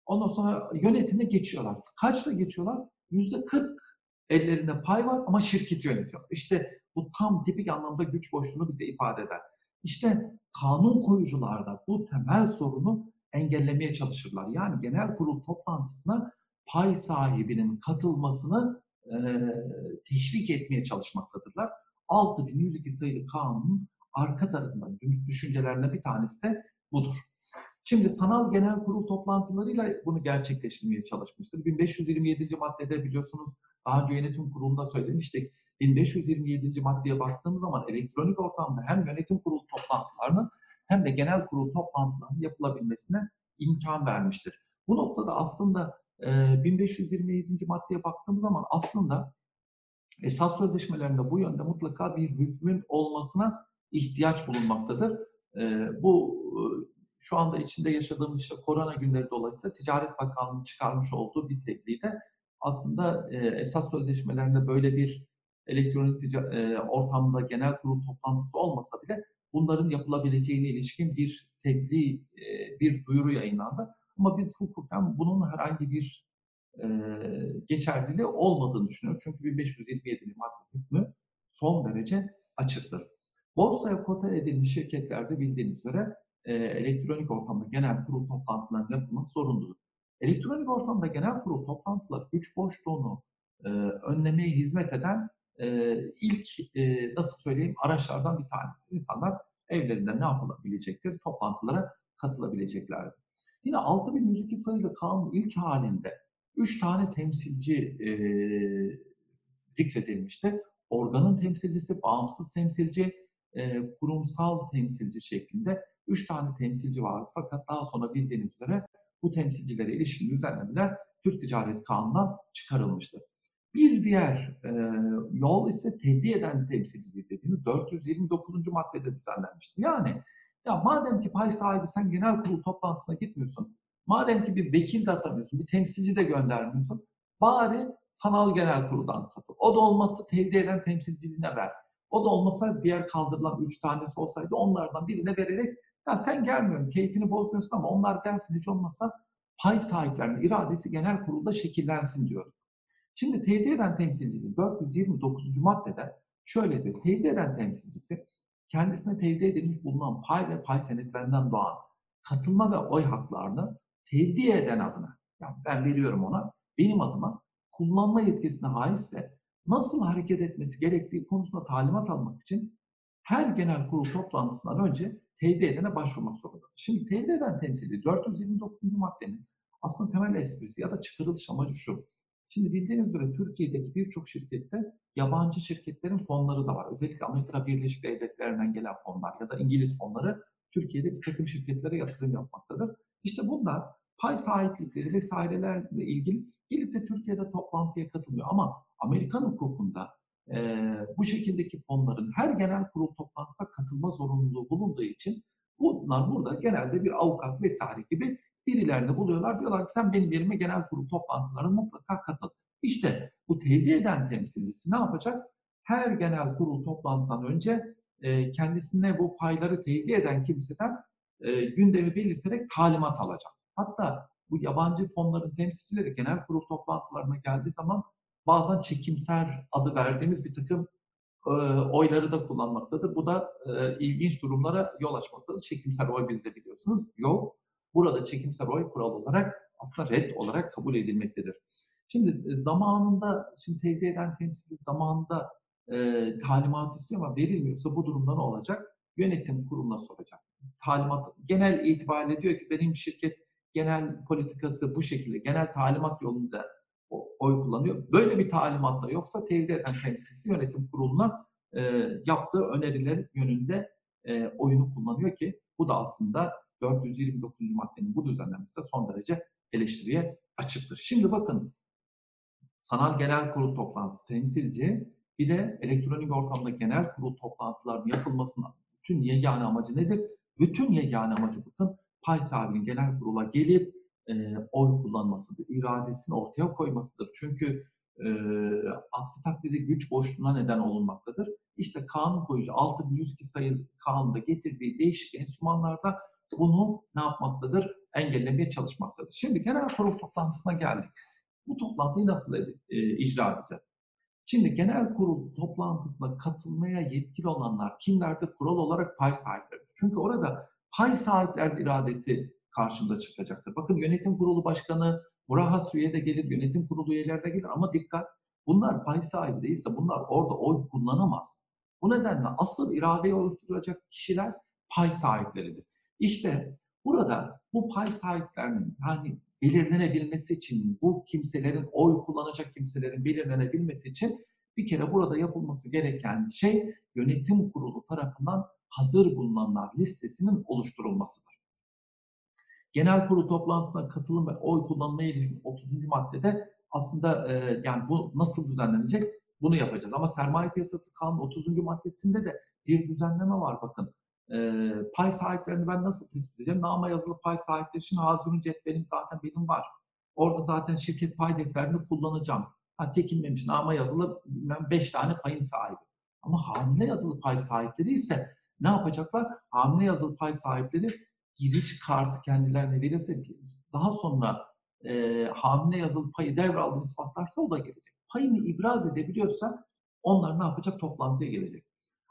S1: Ondan sonra yönetime geçiyorlar. Kaçla geçiyorlar? Yüzde kırk ellerinde pay var ama şirket yönetiyor. İşte bu tam tipik anlamda güç boşluğunu bize ifade eder. İşte kanun koyucular da bu temel sorunu engellemeye çalışırlar. Yani genel kurul toplantısına pay sahibinin katılmasını e, teşvik etmeye çalışmaktadırlar. 6102 sayılı kanunun arka tarafından düşüncelerine bir tanesi de budur. Şimdi sanal genel kurul toplantılarıyla bunu gerçekleştirmeye çalışmıştır. 1527. maddede biliyorsunuz daha önce yönetim kurulunda söylemiştik 1527. maddeye baktığımız zaman elektronik ortamda hem yönetim kurulu toplantılarının hem de genel kurul toplantılarının yapılabilmesine imkan vermiştir. Bu noktada aslında 1527. maddeye baktığımız zaman aslında esas sözleşmelerinde bu yönde mutlaka bir hükmün olmasına ihtiyaç bulunmaktadır. Bu şu anda içinde yaşadığımız işte korona günleri dolayısıyla Ticaret Bakanlığı'nın çıkarmış olduğu bir tebliğ de aslında esas sözleşmelerinde böyle bir elektronik e, ortamda genel kurul toplantısı olmasa bile bunların yapılabileceğine ilişkin bir tebliğ, e, bir duyuru yayınlandı. Ama biz hukuken bunun herhangi bir e, geçerliliği olmadığını düşünüyoruz. Çünkü 1527 madde hükmü son derece açıktır. Borsaya kota edilmiş şirketlerde bildiğiniz üzere e, elektronik ortamda genel kurul toplantılarının yapılması zorunludur. Elektronik ortamda genel kurul toplantıları güç boşluğunu e, önlemeye hizmet eden e, ilk e, nasıl söyleyeyim araçlardan bir tanesi. İnsanlar evlerinde ne yapılabilecektir? Toplantılara katılabileceklerdir. Yine 6102 sayılı kanun ilk halinde 3 tane temsilci e, zikredilmişti. Organın temsilcisi, bağımsız temsilci, e, kurumsal temsilci şeklinde 3 tane temsilci vardı. Fakat daha sonra bildiğiniz üzere bu temsilcilere ilişkin düzenlemeler Türk Ticaret Kanunu'ndan çıkarılmıştır. Bir diğer e, yol ise tebliğ eden temsilcilik dediğimiz 429. maddede düzenlenmiştir. Yani ya madem ki pay sahibi sen genel kurul toplantısına gitmiyorsun, madem ki bir vekil de atamıyorsun, bir temsilci de göndermiyorsun, bari sanal genel kuruldan katıl. O da olmazsa tebliğ eden temsilciliğine ver. O da olmasa diğer kaldırılan üç tanesi olsaydı onlardan birine vererek ya sen gelmiyorsun, keyfini bozmuyorsun ama onlar gelsin hiç olmazsa pay sahiplerinin iradesi genel kurulda şekillensin diyor. Şimdi tevdi eden temsilcinin 429. maddede şöyle diyor. Tevdi eden temsilcisi kendisine tevdi edilmiş bulunan pay ve pay senetlerinden doğan katılma ve oy haklarını tevdi eden adına, yani ben veriyorum ona, benim adıma kullanma yetkisine haizse nasıl hareket etmesi gerektiği konusunda talimat almak için her genel kurul toplantısından önce tevdi edene başvurmak zorunda. Şimdi tevdi eden temsilci 429. maddenin aslında temel esprisi ya da çıkarılış amacı şu. Şimdi bildiğiniz üzere Türkiye'deki birçok şirkette yabancı şirketlerin fonları da var. Özellikle Amerika Birleşik Devletleri'nden gelen fonlar ya da İngiliz fonları Türkiye'de bir takım şirketlere yatırım yapmaktadır. İşte bunlar pay sahiplikleri vesairelerle ilgili gelip de Türkiye'de toplantıya katılmıyor. Ama Amerikan hukukunda e, bu şekildeki fonların her genel kurul toplantısına katılma zorunluluğu bulunduğu için bunlar burada genelde bir avukat vesaire gibi birilerini buluyorlar. Diyorlar ki sen benim yerime genel kurul toplantılarına mutlaka katıl. İşte bu tevdi eden temsilcisi ne yapacak? Her genel kurul toplantısından önce e, kendisine bu payları tevdi eden kimseden e, gündemi belirterek talimat alacak. Hatta bu yabancı fonların temsilcileri genel kurul toplantılarına geldiği zaman bazen çekimser adı verdiğimiz bir takım e, oyları da kullanmaktadır. Bu da e, ilginç durumlara yol açmaktadır. Çekimser oy bizde biliyorsunuz yok. Burada çekimser oy kural olarak aslında red olarak kabul edilmektedir. Şimdi e, zamanında, şimdi tevdi eden temsilci zamanında e, talimat istiyor ama verilmiyorsa bu durumda ne olacak? Yönetim kuruluna soracak. Talimat genel itibariyle diyor ki benim şirket genel politikası bu şekilde, genel talimat yolunda oy kullanıyor. Böyle bir talimatla yoksa tevdi eden temsilcisi yönetim kuruluna e, yaptığı öneriler yönünde e, oyunu kullanıyor ki bu da aslında 429. maddenin bu düzenlemesi son derece eleştiriye açıktır. Şimdi bakın sanal genel kurul toplantısı temsilci bir de elektronik ortamda genel kurul toplantılarının yapılmasının bütün yegane amacı nedir? Bütün yegane amacı bakın pay sahibinin genel kurula gelip e, oy kullanmasıdır, iradesini ortaya koymasıdır. Çünkü e, aksi takdirde güç boşluğuna neden olunmaktadır. İşte kanun koyucu 6102 sayılı kanunda getirdiği değişik enstrümanlarda bunu ne yapmaktadır? Engellemeye çalışmaktadır. Şimdi genel kurul toplantısına geldik. Bu toplantıyı nasıl e, icra edeceğiz? Şimdi genel kurul toplantısına katılmaya yetkili olanlar kimlerdir? Kural olarak pay sahipleri. Çünkü orada pay sahipler iradesi karşında çıkacaktır. Bakın yönetim kurulu başkanı Murahhas üye de gelir, yönetim kurulu üyeler de gelir ama dikkat bunlar pay sahibi değilse bunlar orada oy kullanamaz. Bu nedenle asıl iradeyi oluşturacak kişiler pay sahipleridir. İşte burada bu pay sahiplerinin yani belirlenebilmesi için, bu kimselerin, oy kullanacak kimselerin belirlenebilmesi için bir kere burada yapılması gereken şey yönetim kurulu tarafından hazır bulunanlar listesinin oluşturulmasıdır. Genel kurul toplantısına katılım ve oy kullanmaya ilişkin 30. maddede aslında e, yani bu nasıl düzenlenecek bunu yapacağız. Ama sermaye piyasası kanunu 30. maddesinde de bir düzenleme var bakın. E, pay sahiplerini ben nasıl tespit edeceğim? Nama yazılı pay sahipleri için hazırın cetvelim zaten benim var. Orada zaten şirket pay defterini kullanacağım. Ha, tekinmemiş nama yazılı ben 5 tane payın sahibi. Ama hamile yazılı pay sahipleri ise ne yapacaklar? Hamile yazılı pay sahipleri giriş kartı kendilerine verirse daha sonra e, hamile yazılı payı devraldığını ispatlarsa o da gelecek. Payını ibraz edebiliyorsa onlar ne yapacak? Toplantıya gelecek.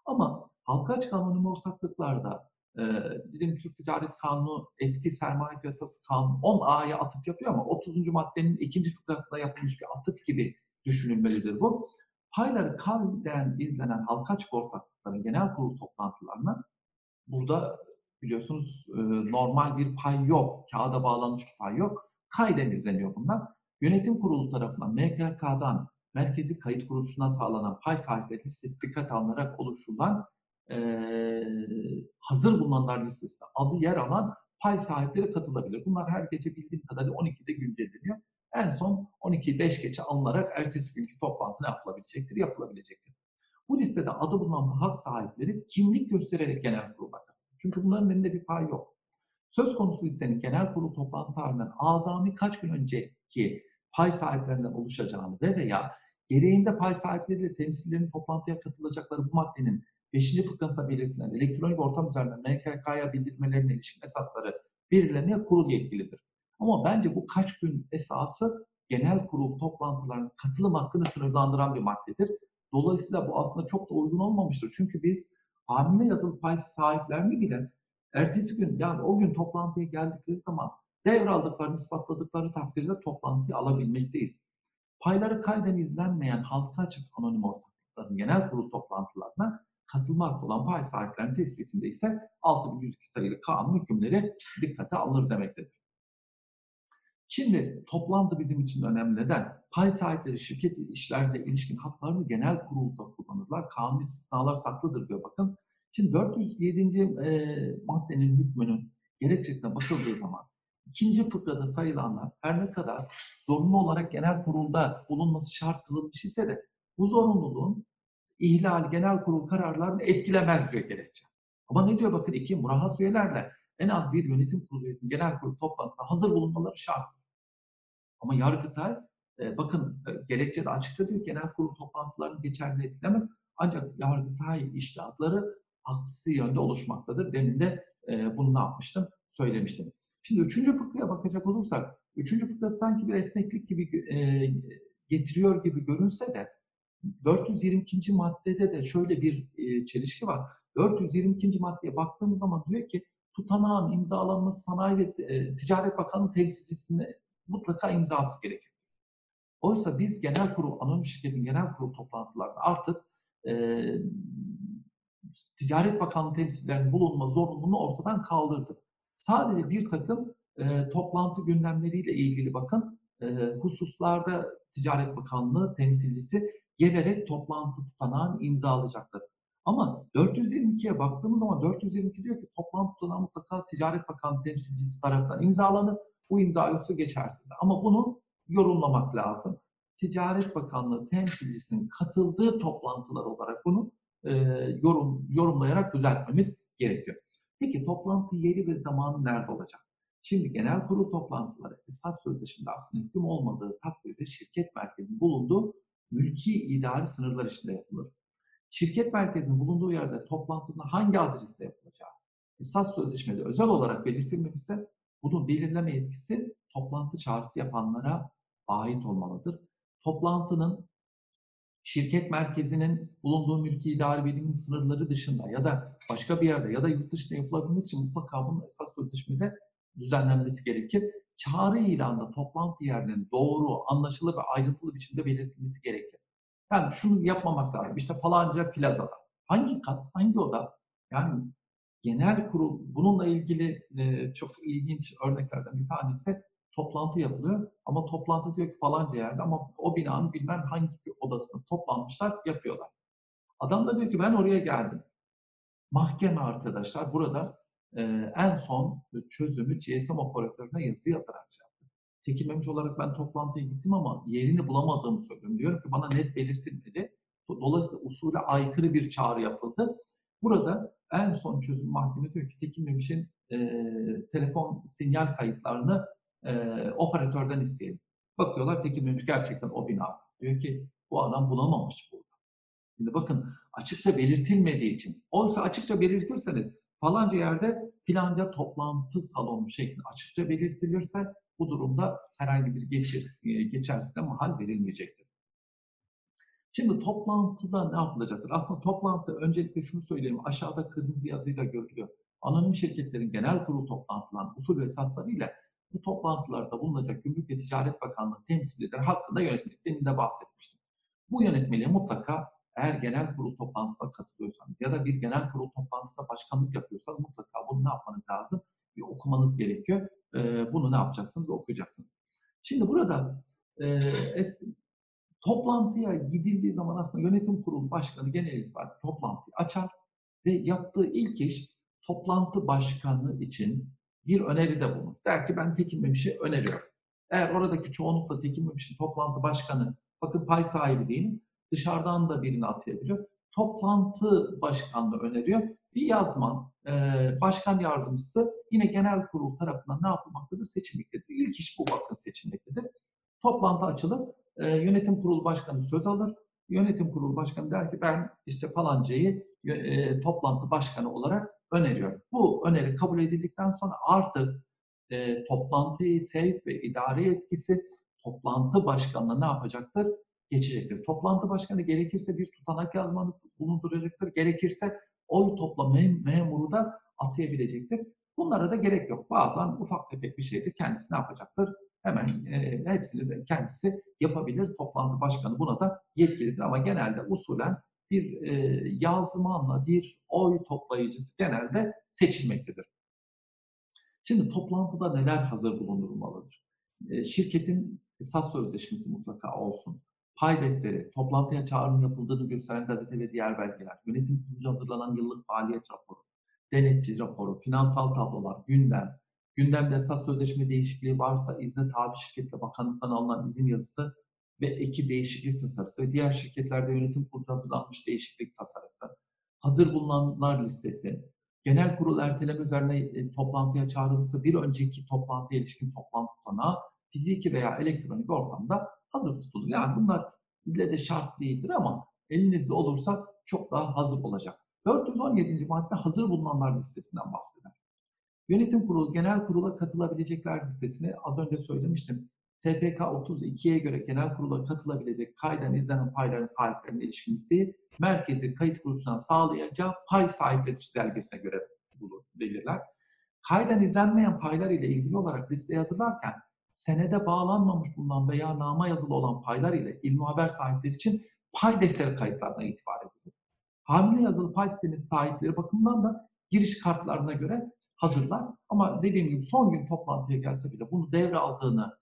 S1: Ama halka açık anonim ortaklıklarda e, bizim Türk Ticaret Kanunu eski sermaye piyasası kanunu 10A'ya atıf yapıyor ama 30. maddenin ikinci fıkrasında yapılmış bir atıf gibi düşünülmelidir bu. Payları kalben izlenen halka açık ortaklıkların genel kurul toplantılarına burada biliyorsunuz e, normal bir pay yok, kağıda bağlanmış bir pay yok. Kayden izleniyor bunlar. Yönetim kurulu tarafından MKK'dan merkezi kayıt kuruluşuna sağlanan pay sahipleri listesi dikkat alınarak oluşturulan e, hazır bulunanlar listesinde adı yer alan pay sahipleri katılabilir. Bunlar her gece bildiğim kadarıyla 12'de güncelleniyor. En son 12'yi 5 geçe alınarak ertesi günkü toplantı ne yapılabilecektir? Yapılabilecektir. Bu listede adı bulunan hak sahipleri kimlik göstererek genel kurula katılır. Çünkü bunların elinde bir pay yok. Söz konusu listenin genel kurul toplantı tarihinden azami kaç gün önceki pay sahiplerinden oluşacağını ve veya gereğinde pay sahipleriyle temsilcilerin toplantıya katılacakları bu maddenin 5. fıkrasında belirtilen elektronik ortam üzerinden MKK'ya bildirmelerine ilişkin esasları belirlemeye kurul yetkilidir. Ama bence bu kaç gün esası genel kurul toplantılarının katılım hakkını sınırlandıran bir maddedir. Dolayısıyla bu aslında çok da uygun olmamıştır. Çünkü biz hamile yazılı pay sahiplerini bile ertesi gün yani o gün toplantıya geldikleri zaman devraldıklarını ispatladıkları takdirde toplantıyı alabilmekteyiz. Payları kayden izlenmeyen halka açık anonim ortaklıkların genel kurul toplantılarına katılma hakkı olan pay sahiplerinin tespitinde ise 6102 sayılı kanun hükümleri dikkate alınır demektedir. Şimdi toplantı bizim için önemli. Neden? Pay sahipleri şirket işlerine ilişkin haklarını genel kurulda kullanırlar. Kanun istisnalar saklıdır diyor bakın. Şimdi 407. E, maddenin hükmünün gerekçesine bakıldığı zaman ikinci fıkrada sayılanlar her ne kadar zorunlu olarak genel kurulda bulunması şart kılınmış ise de bu zorunluluğun ihlal genel kurul kararlarını etkilemez diyor gerekçe. Ama ne diyor bakın iki murahhas üyelerle en az bir yönetim kurulu üyesinin genel kurul toplantısında hazır bulunmaları şart. Ama Yargıtay e, bakın e, gerekçede açıkça diyor genel kurul toplantılarını geçerli etkilemez. Ancak Yargıtay iştahatları aksi yönde oluşmaktadır. Demin de e, bunu ne yapmıştım? Söylemiştim. Şimdi üçüncü fıkraya bakacak olursak, üçüncü fıkra sanki bir esneklik gibi e, getiriyor gibi görünse de 422. maddede de şöyle bir e, çelişki var. 422. maddeye baktığımız zaman diyor ki tutanağın imzalanması Sanayi ve e, Ticaret Bakanı temsilcisine mutlaka imzası gerekir. Oysa biz genel kurul, anonim şirketin genel kurul toplantılarında artık e, Ticaret Bakanlığı temsilcilerinin bulunma zorunluluğunu ortadan kaldırdık. Sadece bir takım e, toplantı gündemleriyle ilgili bakın e, hususlarda Ticaret Bakanlığı temsilcisi gelerek toplantı tutanağını imzalayacaklar. Ama 422'ye baktığımız zaman 422 diyor ki toplantı tutanağı mutlaka Ticaret Bakanlığı temsilcisi tarafından imzalanır. Bu imza yoksa geçersiz. Ama bunu yorumlamak lazım. Ticaret Bakanlığı temsilcisinin katıldığı toplantılar olarak bunu e, yorum yorumlayarak düzeltmemiz gerekiyor. Peki toplantı yeri ve zamanı nerede olacak? Şimdi genel kurul toplantıları esas sözleşmede aksine hüküm olmadığı takdirde şirket merkezinin bulunduğu mülki idari sınırlar içinde yapılır. Şirket merkezinin bulunduğu yerde toplantının hangi adreste yapılacağı esas sözleşmede özel olarak belirtilmemişse bunun belirleme yetkisi toplantı çağrısı yapanlara ait olmalıdır. Toplantının şirket merkezinin bulunduğu mülki idari birimin sınırları dışında ya da başka bir yerde ya da yurt dışında yapılabilmesi için mutlaka bunun esas sözleşmede düzenlenmesi gerekir. Çağrı ilanında toplantı yerinin doğru, anlaşılır ve ayrıntılı biçimde belirtilmesi gerekir. Yani şunu yapmamak lazım. İşte falanca plazada. Hangi kat, hangi oda? Yani genel kurul bununla ilgili e, çok ilginç örneklerden bir tanesi toplantı yapılıyor ama toplantı diyor ki falanca yerde ama o binanın bilmem hangi odasında toplanmışlar yapıyorlar. Adam da diyor ki ben oraya geldim. Mahkeme arkadaşlar burada e, en son çözümü GSM operatörüne yazı yazarak yaptı. Tekinmemiş olarak ben toplantıya gittim ama yerini bulamadığımı söylüyorum. Diyorum ki bana net belirtilmedi. Dolayısıyla usule aykırı bir çağrı yapıldı. Burada en son çözüm mahkeme diyor ki Tekin Memiş'in e, telefon sinyal kayıtlarını e, operatörden isteyelim. Bakıyorlar Tekin Memiş gerçekten o bina. Diyor ki bu adam bulamamış burada. Şimdi bakın açıkça belirtilmediği için. Oysa açıkça belirtirseniz falanca yerde filanca toplantı salonu şeklinde açıkça belirtilirse bu durumda herhangi bir geçir, geçersine mahal verilmeyecektir. Şimdi toplantıda ne yapılacaktır? Aslında toplantı öncelikle şunu söyleyeyim. Aşağıda kırmızı yazıyla görülüyor. Anonim şirketlerin genel kurul toplantılarının usul ve esasları ile bu toplantılarda bulunacak Gümrük ve Ticaret Bakanlığı temsilcileri hakkında yönetmelik. Demin de bahsetmiştim. Bu yönetmeliğe mutlaka eğer genel kurul toplantısına katılıyorsanız ya da bir genel kurul toplantısında başkanlık yapıyorsanız mutlaka bunu ne yapmanız lazım? Bir okumanız gerekiyor. Ee, bunu ne yapacaksınız? Okuyacaksınız. Şimdi burada e, toplantıya gidildiği zaman aslında yönetim kurulu başkanı genel itibariyle toplantıyı açar ve yaptığı ilk iş toplantı başkanı için bir öneride bulunur. Der ki ben Tekin Memiş'i öneriyorum. Eğer oradaki çoğunlukla Tekin Memiş'in toplantı başkanı bakın pay sahibi değil dışarıdan da birini atayabiliyor. Toplantı başkanlığı öneriyor. Bir yazman, e, başkan yardımcısı yine genel kurul tarafından ne yapılmaktadır? Seçilmektedir. İlk iş bu bakın seçilmektedir. Toplantı açılır, e, yönetim kurulu başkanı söz alır. Yönetim kurulu başkanı der ki ben işte falancayı e, toplantı başkanı olarak öneriyorum. Bu öneri kabul edildikten sonra artık e, toplantıyı sevk ve idari etkisi toplantı başkanına ne yapacaktır? Geçecektir. Toplantı başkanı gerekirse bir tutanak yazmanı bulunduracaktır. Gerekirse oy toplama memuru da atayabilecektir. Bunlara da gerek yok. Bazen ufak tefek bir şeyde kendisi ne yapacaktır? Hemen e, hepsini de kendisi yapabilir. Toplantı başkanı buna da yetkilidir ama genelde usulen bir e, yazmanla bir oy toplayıcısı genelde seçilmektedir. Şimdi toplantıda neler hazır bulundurulmalıdır? E, şirketin esas sözleşmesi mutlaka olsun. Pay defteri, toplantıya çağrının yapıldığını gösteren gazete ve diğer belgeler, yönetim kurulu hazırlanan yıllık faaliyet raporu, denetçi raporu, finansal tablolar, gündem, gündemde esas sözleşme değişikliği varsa izne tabi şirketle bakanlıktan alınan izin yazısı ve eki değişiklik tasarısı ve diğer şirketlerde yönetim kurulu hazırlanmış değişiklik tasarısı, hazır bulunanlar listesi, genel kurul erteleme üzerine e, toplantıya çağrılırsa bir önceki toplantıya ilişkin toplantı tutanağı fiziki veya elektronik ortamda hazır tutulur. Yani bunlar ille de şart değildir ama elinizde olursa çok daha hazır olacak. 417. madde hazır bulunanlar listesinden bahseder. Yönetim kurulu, genel kurula katılabilecekler listesini az önce söylemiştim. TPK 32'ye göre genel kurula katılabilecek kayden izlenen payların sahiplerine ilişkin listeyi merkezi kayıt kuruluşundan sağlayacağı pay sahipleri çizelgesine göre bulur, belirler. Kayden izlenmeyen paylar ile ilgili olarak liste hazırlarken senede bağlanmamış bulunan veya nama yazılı olan paylar ile ilmi haber sahipleri için pay defteri kayıtlarına itibar edilir. Hamile yazılı pay sistemi sahipleri bakımından da giriş kartlarına göre hazırlar. Ama dediğim gibi son gün toplantıya gelse bile bunu devraldığını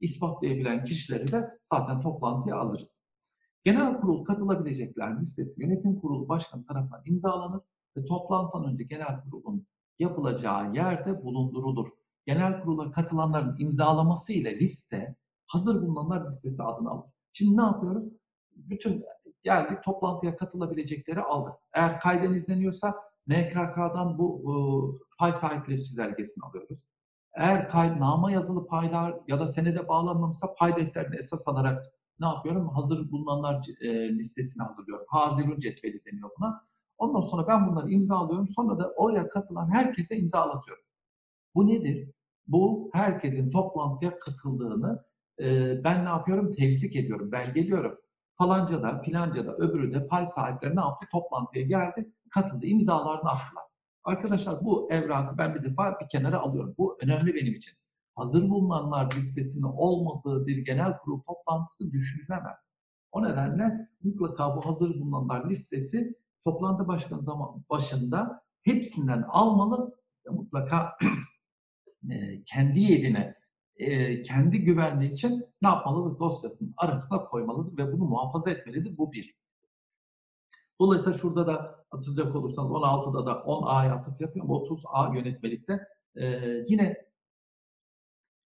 S1: ispatlayabilen kişileri de zaten toplantıya alırız. Genel kurul katılabilecekler listesi yönetim kurulu başkanı tarafından imzalanır ve toplantıdan önce genel kurulun yapılacağı yerde bulundurulur. Genel kurula katılanların imzalaması ile liste hazır bulunanlar listesi adını alır. Şimdi ne yapıyoruz? Bütün geldik toplantıya katılabilecekleri aldık. Eğer kayden izleniyorsa MKK'dan bu e, pay sahipleri çizelgesini alıyoruz. Eğer kay, nama yazılı paylar ya da senede bağlanmamışsa pay defterini esas alarak ne yapıyorum? Hazır bulunanlar e, listesini hazırlıyorum. Hazirun cetveli deniyor buna. Ondan sonra ben bunları imzalıyorum. Sonra da oraya katılan herkese imzalatıyorum. Bu nedir? Bu herkesin toplantıya katıldığını e, ben ne yapıyorum? Tevsik ediyorum, belgeliyorum. Falanca da, filanca da, öbürü de pay sahipleri ne yaptı? Toplantıya geldi, katıldı, imzalarını attılar. Arkadaşlar bu evrakı ben bir defa bir kenara alıyorum. Bu önemli benim için. Hazır bulunanlar listesinin olmadığı bir genel kurul toplantısı düşünülemez. O nedenle mutlaka bu hazır bulunanlar listesi toplantı başkanı zaman başında hepsinden almalı ve mutlaka kendi yedine, kendi güvenliği için ne yapmalıdır? Dosyasının arasına koymalıdır ve bunu muhafaza etmelidir. Bu bir. Dolayısıyla şurada da atılacak olursanız 16'da da 10A'ya atıf yapıyorum. 30A yönetmelikte. Ee, yine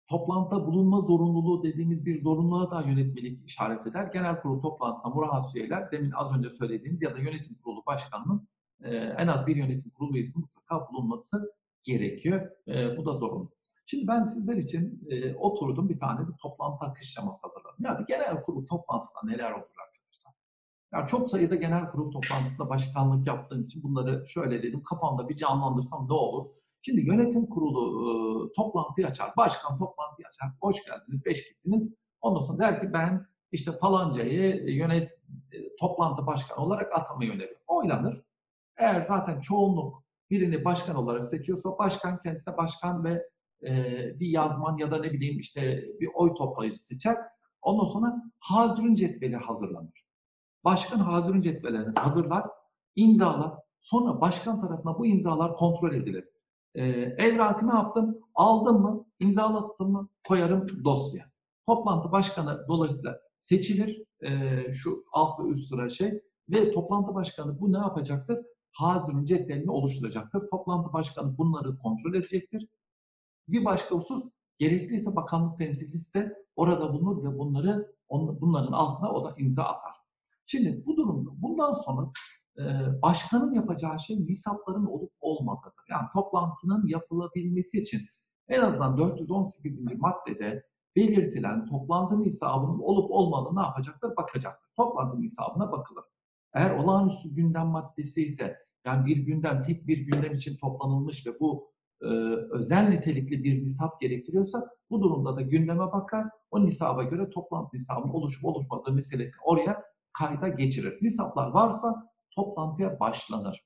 S1: toplantıda bulunma zorunluluğu dediğimiz bir zorunluluğa da yönetmelik işaret eder. Genel kurul toplantısında murahhas üyeler demin az önce söylediğimiz ya da yönetim kurulu başkanının e, en az bir yönetim kurulu üyesi mutlaka bulunması gerekiyor. E, bu da zorunlu. Şimdi ben sizler için e, oturdum bir tane bir toplantı akışlaması hazırladım. Yani genel kurul toplantısında neler olur arkadaşlar? Yani çok sayıda genel kurul toplantısında başkanlık yaptığım için bunları şöyle dedim kafamda bir canlandırsam ne olur? Şimdi yönetim kurulu e, toplantıyı açar, başkan toplantıyı açar. Hoş geldiniz, beş gittiniz. Ondan sonra der ki ben işte falancayı yönet e, toplantı başkanı olarak atamayı öneriyorum. Oylanır. Eğer zaten çoğunluk birini başkan olarak seçiyorsa başkan kendisine başkan ve e, bir yazman ya da ne bileyim işte bir oy toplayıcı seçer. Ondan sonra hazırın cetveli hazırlanır. Başkan hazırın cetvelerini hazırlar, imzalar. Sonra başkan tarafından bu imzalar kontrol edilir. E, evrakı ne yaptım? Aldım mı? İmzalattım mı? Koyarım dosya. Toplantı başkanı dolayısıyla seçilir. E, şu alt ve üst sıra şey. Ve toplantı başkanı bu ne yapacaktır? Hazırın cetvelini oluşturacaktır. Toplantı başkanı bunları kontrol edecektir. Bir başka husus gerekliyse bakanlık temsilcisi de orada bulunur ve bunları bunların altına o da imza atar. Şimdi bu durumda bundan sonra e, başkanın yapacağı şey nisapların olup olmadığıdır. Yani toplantının yapılabilmesi için en azından 418. maddede belirtilen toplantı nisabının olup olmadığını ne yapacaktır? Bakacaktır. Toplantı nisabına bakılır. Eğer olağanüstü gündem maddesi ise yani bir gündem tek bir gündem için toplanılmış ve bu e, özel nitelikli bir nisap gerektiriyorsa bu durumda da gündeme bakar. O nisaba göre toplantı nisabının oluşup oluşmadığı meselesini oraya kayda geçirir. Nisaplar varsa toplantıya başlanır.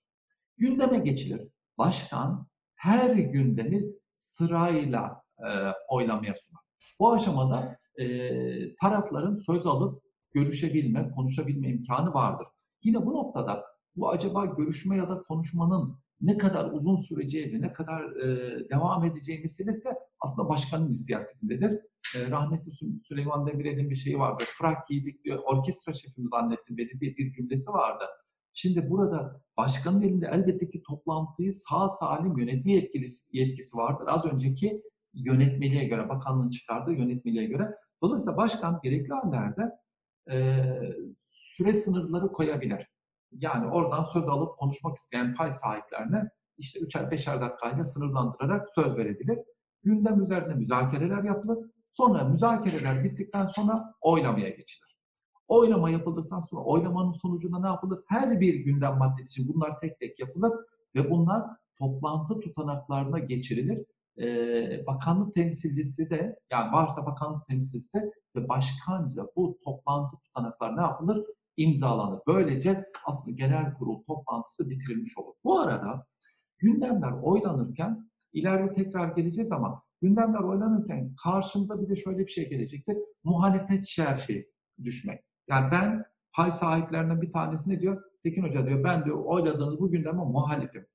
S1: Gündeme geçilir. Başkan her gündemi sırayla e, oylamaya sunar. Bu aşamada e, tarafların söz alıp görüşebilme, konuşabilme imkanı vardır. Yine bu noktada bu acaba görüşme ya da konuşmanın ne kadar uzun süreceği ve ne kadar e, devam edeceği meselesi de aslında başkanın inisiyatifinde E, rahmetli Süleyman Demirel'in bir şeyi vardı. Frak giydik diyor, orkestra şefimiz zannettim dedi diye bir cümlesi vardı. Şimdi burada başkanın elinde elbette ki toplantıyı sağ salim yönetme yetkisi, yetkisi vardır. Az önceki yönetmeliğe göre, bakanlığın çıkardığı yönetmeliğe göre. Dolayısıyla başkan gerekli hallerde e, süre sınırları koyabilir. Yani oradan söz alıp konuşmak isteyen pay sahiplerine işte 3'er 5'er dakikayla sınırlandırarak söz verebilir. Gündem üzerinde müzakereler yapılır. Sonra müzakereler bittikten sonra oylamaya geçilir. Oylama yapıldıktan sonra oylamanın sonucunda ne yapılır? Her bir gündem maddesi için bunlar tek tek yapılır ve bunlar toplantı tutanaklarına geçirilir. Ee, bakanlık temsilcisi de yani varsa bakanlık temsilcisi de ve başkanca bu toplantı tutanaklar ne yapılır? İmzalanır. Böylece aslında genel kurul toplantısı bitirilmiş olur. Bu arada gündemler oylanırken ileride tekrar geleceğiz ama gündemler oylanırken karşımıza bir de şöyle bir şey gelecektir. Muhalefet şerhi düşmek. Yani ben pay sahiplerinden bir tanesi ne diyor? Tekin Hoca diyor ben diyor oyladığınız bu gündeme muhalifim.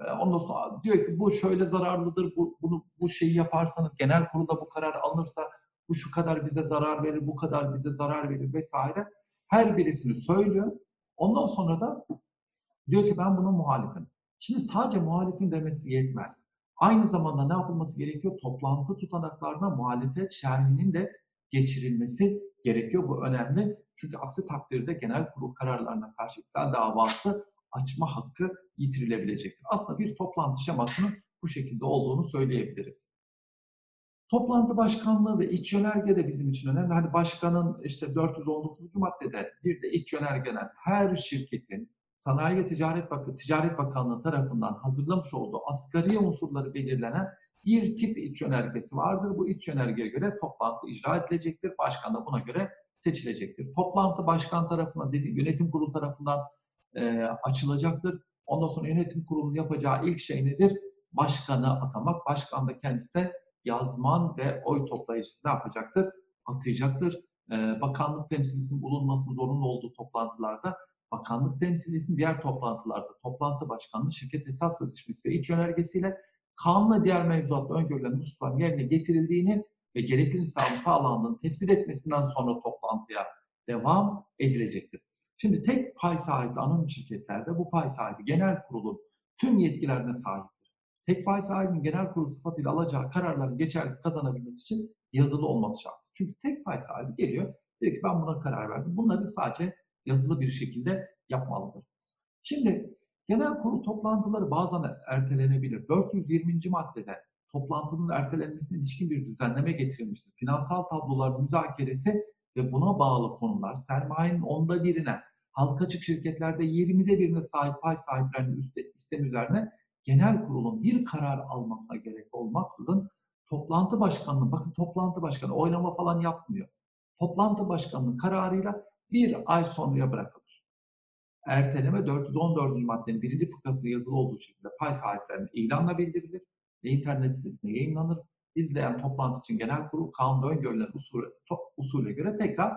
S1: Ee, ondan sonra diyor ki bu şöyle zararlıdır, bu, bunu, bu şeyi yaparsanız genel kurulda bu karar alınırsa bu şu kadar bize zarar verir, bu kadar bize zarar verir vesaire. Her birisini söylüyor. Ondan sonra da diyor ki ben buna muhalifim. Şimdi sadece muhalifin demesi yetmez. Aynı zamanda ne yapılması gerekiyor? Toplantı tutanaklarına muhalefet şerhinin de geçirilmesi gerekiyor. Bu önemli. Çünkü aksi takdirde genel kurul kararlarına karşı iktidar davası açma hakkı yitirilebilecektir. Aslında bir toplantı şemasının bu şekilde olduğunu söyleyebiliriz. Toplantı başkanlığı ve iç yönerge de bizim için önemli. Hani başkanın işte 419. maddede bir de iç yönergelen her şirketin Sanayi ve Ticaret, Bak Ticaret Bakanlığı tarafından hazırlamış olduğu asgari unsurları belirlenen bir tip iç yönergesi vardır. Bu iç yönergeye göre toplantı icra edilecektir. Başkan da buna göre seçilecektir. Toplantı başkan tarafından, yönetim kurulu tarafından e, açılacaktır. Ondan sonra yönetim kurulunun yapacağı ilk şey nedir? Başkanı atamak. Başkan da kendisi de yazman ve oy toplayıcısı ne yapacaktır? Atayacaktır. Ee, bakanlık temsilcisinin bulunmasının zorunlu olduğu toplantılarda bakanlık temsilcisinin diğer toplantılarda toplantı başkanlığı şirket esas sözleşmesi ve iç yönergesiyle kanun ve diğer mevzuatta öngörülen hususların yerine getirildiğini ve gerekli nisabı sağlandığını tespit etmesinden sonra toplantıya devam edilecektir. Şimdi tek pay sahibi anonim şirketlerde bu pay sahibi genel kurulun tüm yetkilerine sahip tek pay sahibinin genel kurul sıfatıyla alacağı kararların geçerli kazanabilmesi için yazılı olması şart. Çünkü tek pay sahibi geliyor, diyor ki ben buna karar verdim. Bunları sadece yazılı bir şekilde yapmalıdır. Şimdi genel kurul toplantıları bazen ertelenebilir. 420. maddede toplantının ertelenmesine ilişkin bir düzenleme getirilmiştir. Finansal tablolar müzakeresi ve buna bağlı konular sermayenin onda birine, halka açık şirketlerde 20'de birine sahip pay sahiplerinin üstte, istem üzerine genel kurulun bir karar almasına gerek olmaksızın toplantı başkanlığı, bakın toplantı başkanı oynama falan yapmıyor. Toplantı başkanının kararıyla bir ay sonraya bırakılır. Erteleme 414. maddenin birinci fıkrasında yazılı olduğu şekilde pay sahiplerine ilanla bildirilir ve internet sitesine yayınlanır. İzleyen toplantı için genel kurul kanunda öngörülen usule, to, usule göre tekrar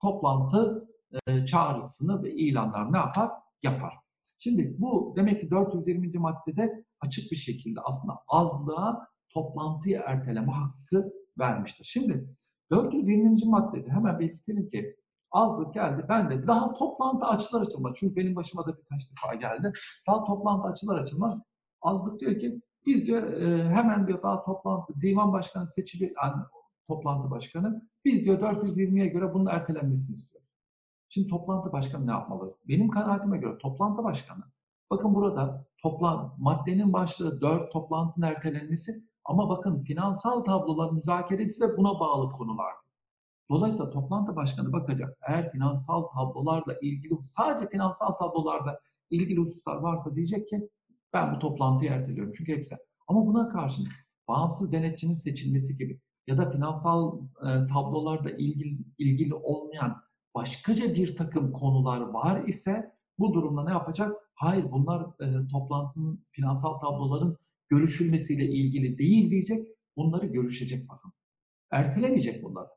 S1: toplantı e, çağrısını ve ilanlar ne yapar? Yapar. Şimdi bu demek ki 420. maddede açık bir şekilde aslında azlığa toplantıyı erteleme hakkı vermiştir. Şimdi 420. maddede hemen belirtelim ki azlık geldi. Ben de daha toplantı açılar açılmaz. Çünkü benim başıma da birkaç defa geldi. Daha toplantı açılar açılmaz. Azlık diyor ki biz diyor e, hemen diyor daha toplantı divan başkanı seçiliyor yani toplantı başkanı. Biz diyor 420'ye göre bunun ertelenmesini istiyor. Şimdi toplantı başkanı ne yapmalı? Benim kanaatime göre toplantı başkanı. Bakın burada toplan maddenin başlığı 4 toplantının ertelenmesi ama bakın finansal tablolar müzakeresi de buna bağlı konular. Dolayısıyla toplantı başkanı bakacak. Eğer finansal tablolarla ilgili sadece finansal tablolarda ilgili hususlar varsa diyecek ki ben bu toplantıyı erteliyorum. Çünkü hepsi. Ama buna karşın bağımsız denetçinin seçilmesi gibi ya da finansal e, tablolarla ilgili, ilgili olmayan başkaca bir takım konular var ise bu durumda ne yapacak? Hayır bunlar e, toplantının finansal tabloların görüşülmesiyle ilgili değil diyecek. Bunları görüşecek bakın. Ertelemeyecek bunlar.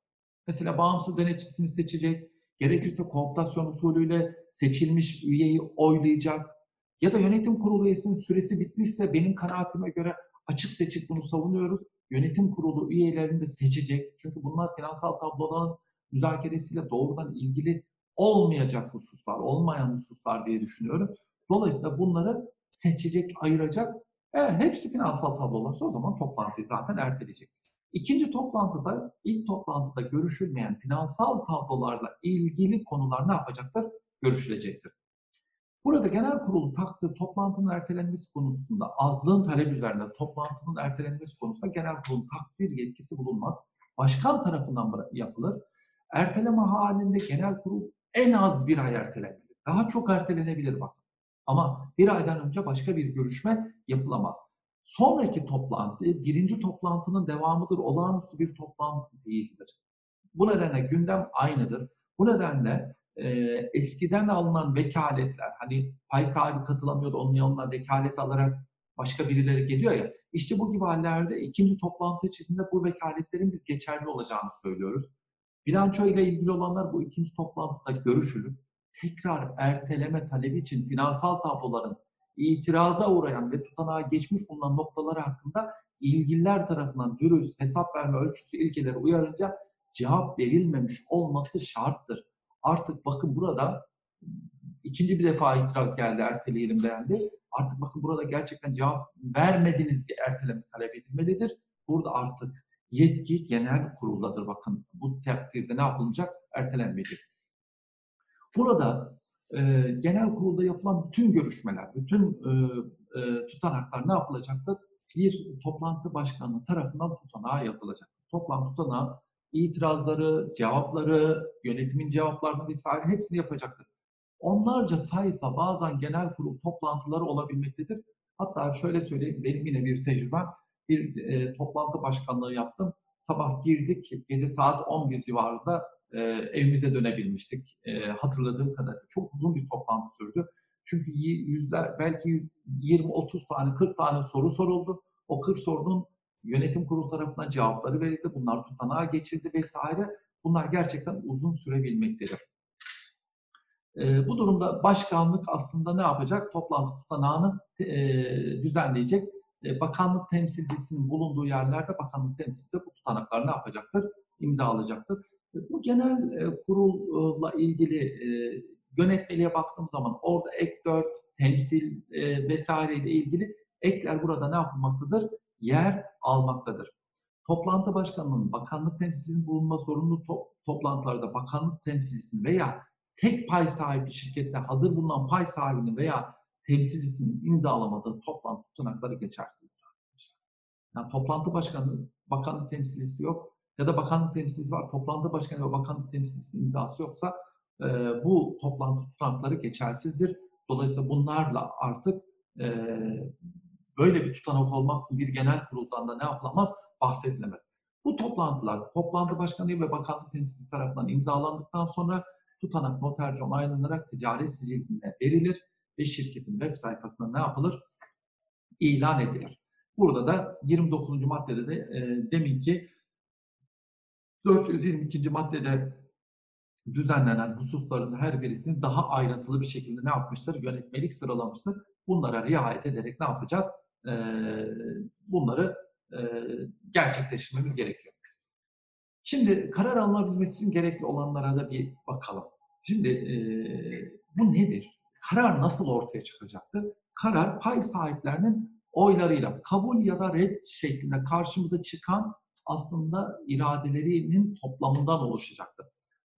S1: Mesela bağımsız denetçisini seçecek, gerekirse kooptasyon usulüyle seçilmiş üyeyi oylayacak ya da yönetim kurulu üyesinin süresi bitmişse benim kanaatime göre açık seçik bunu savunuyoruz. Yönetim kurulu üyelerini de seçecek. Çünkü bunlar finansal tabloların müzakeresiyle doğrudan ilgili olmayacak hususlar, olmayan hususlar diye düşünüyorum. Dolayısıyla bunları seçecek, ayıracak. Eğer hepsi finansal tablolarsa o zaman toplantıyı zaten erteleyecek. İkinci toplantıda, ilk toplantıda görüşülmeyen finansal tablolarla ilgili konular ne yapacaktır? Görüşülecektir. Burada genel kurulu taktığı toplantının ertelenmesi konusunda azlığın talep üzerine toplantının ertelenmesi konusunda genel kurulun takdir yetkisi bulunmaz. Başkan tarafından yapılır. Erteleme halinde genel kurul en az bir ay ertelenebilir. Daha çok ertelenebilir bak. Ama bir aydan önce başka bir görüşme yapılamaz. Sonraki toplantı birinci toplantının devamıdır. Olağanüstü bir toplantı değildir. Bu nedenle gündem aynıdır. Bu nedenle e, eskiden alınan vekaletler, hani pay sahibi katılamıyordu, onun yanına vekalet alarak başka birileri geliyor ya, işte bu gibi hallerde ikinci toplantı içinde bu vekaletlerin biz geçerli olacağını söylüyoruz. Bilanço ile ilgili olanlar bu ikinci toplantıda görüşülür. Tekrar erteleme talebi için finansal tabloların itiraza uğrayan ve tutanağa geçmiş bulunan noktaları hakkında ilgililer tarafından dürüst hesap verme ölçüsü ilkeleri uyarınca cevap verilmemiş olması şarttır. Artık bakın burada ikinci bir defa itiraz geldi erteleyelim dendi. Artık bakın burada gerçekten cevap vermediniz diye erteleme talep edilmelidir. Burada artık yetki genel kuruldadır. Bakın bu takdirde ne yapılacak? Ertelenmeyecek. Burada e, genel kurulda yapılan bütün görüşmeler, bütün e, e, tutanaklar ne yapılacaktır? Bir toplantı başkanı tarafından tutanağa yazılacak. Toplantı tutanağı itirazları, cevapları, yönetimin cevaplarını vesaire hepsini yapacaktır. Onlarca sayfa bazen genel kurul toplantıları olabilmektedir. Hatta şöyle söyleyeyim, benim yine bir tecrübem, bir e, toplantı başkanlığı yaptım. Sabah girdik, gece saat 11 civarında e, evimize dönebilmiştik. E, hatırladığım kadarıyla çok uzun bir toplantı sürdü. Çünkü yüzler, belki 20-30 tane, 40 tane soru soruldu. O 40 sorunun yönetim kurulu tarafından cevapları verildi. Bunlar tutanağa geçildi vesaire. Bunlar gerçekten uzun sürebilmektedir. E, bu durumda başkanlık aslında ne yapacak? Toplantı tutanağını e, düzenleyecek. E, bakanlık temsilcisinin bulunduğu yerlerde bakanlık temsilcisi bu tutanaklar ne yapacaktır? İmzalayacaktır. E, bu genel e, kurulla ilgili e, yönetmeliğe baktığım zaman orada ek 4, temsil e, vesaireyle ilgili ekler burada ne yapılmaktadır? yer almaktadır. Toplantı başkanının bakanlık temsilcisinin bulunma zorunlu to- toplantılarda bakanlık temsilcisinin veya tek pay sahibi şirkette hazır bulunan pay sahibinin veya temsilcisinin imzalamadığı toplantı tutanakları geçersizdir. Yani toplantı başkanı, bakanlık temsilcisi yok ya da bakanlık temsilcisi var, toplantı başkanı ve bakanlık temsilcisinin imzası yoksa e, bu toplantı tutanakları geçersizdir. Dolayısıyla bunlarla artık e, böyle bir tutanak olmaksızın bir genel kuruldan da ne yapılamaz? Bahsedilemez. Bu toplantılar toplantı başkanı ve bakanlık temsilcisi tarafından imzalandıktan sonra tutanak noterci onaylanarak ticaret siciline verilir ve şirketin web sayfasında ne yapılır? İlan edilir. Burada da 29. maddede de e, deminki 422. maddede düzenlenen hususların her birisini daha ayrıntılı bir şekilde ne yapmıştır? Yönetmelik sıralamıştır. Bunlara riayet ederek ne yapacağız? bunları gerçekleştirmemiz gerekiyor. Şimdi karar alınabilmesi için gerekli olanlara da bir bakalım. Şimdi bu nedir? Karar nasıl ortaya çıkacaktır? Karar pay sahiplerinin oylarıyla kabul ya da red şeklinde karşımıza çıkan aslında iradelerinin toplamından oluşacaktır.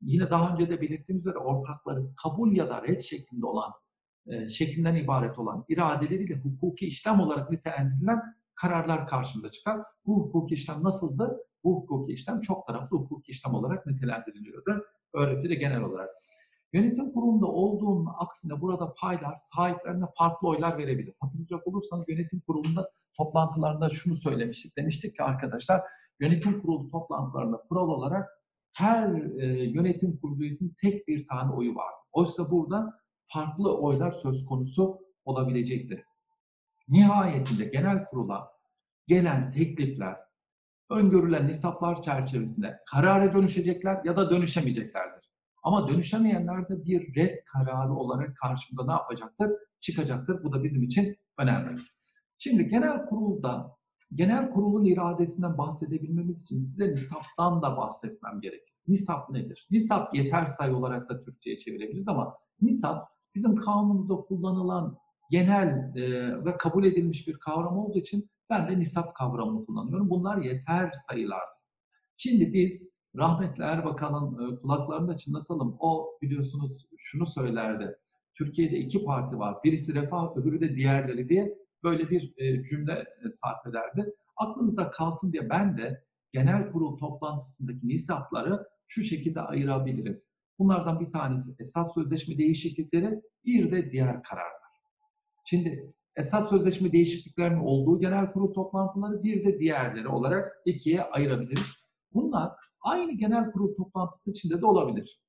S1: Yine daha önce de belirttiğim üzere ortakların kabul ya da red şeklinde olan e, şeklinden ibaret olan iradeleriyle hukuki işlem olarak nitelendirilen kararlar karşımıza çıkar. Bu hukuki işlem nasıldı? Bu hukuki işlem çok taraflı hukuki işlem olarak nitelendiriliyordu. Öğretide genel olarak. Yönetim kurulunda olduğunun aksine burada paylar sahiplerine farklı oylar verebilir. Hatırlayacak olursanız yönetim kurulunda toplantılarında şunu söylemiştik. Demiştik ki arkadaşlar yönetim kurulu toplantılarında kural olarak her e, yönetim kurulu üyesinin tek bir tane oyu var. Oysa burada farklı oylar söz konusu olabilecektir. Nihayetinde genel kurula gelen teklifler öngörülen hesaplar çerçevesinde karara dönüşecekler ya da dönüşemeyeceklerdir. Ama dönüşemeyenler de bir red kararı olarak karşımıza ne yapacaktır? Çıkacaktır. Bu da bizim için önemli. Şimdi genel kurulda genel kurulun iradesinden bahsedebilmemiz için size nisaptan da bahsetmem gerekir. Nisap nedir? Nisap yeter sayı olarak da Türkçe'ye çevirebiliriz ama nisap bizim kanunumuzda kullanılan genel e, ve kabul edilmiş bir kavram olduğu için ben de nisap kavramını kullanıyorum. Bunlar yeter sayılar. Şimdi biz rahmetli Erbakan'ın e, kulaklarını çınlatalım. O biliyorsunuz şunu söylerdi. Türkiye'de iki parti var. Birisi Refah, öbürü de diğerleri diye böyle bir e, cümle e, sarf ederdi. Aklınıza kalsın diye ben de genel kurul toplantısındaki nisapları şu şekilde ayırabiliriz. Bunlardan bir tanesi esas sözleşme değişiklikleri, bir de diğer kararlar. Şimdi esas sözleşme değişikliklerinin olduğu genel kurul toplantıları bir de diğerleri olarak ikiye ayırabiliriz. Bunlar aynı genel kurul toplantısı içinde de olabilir.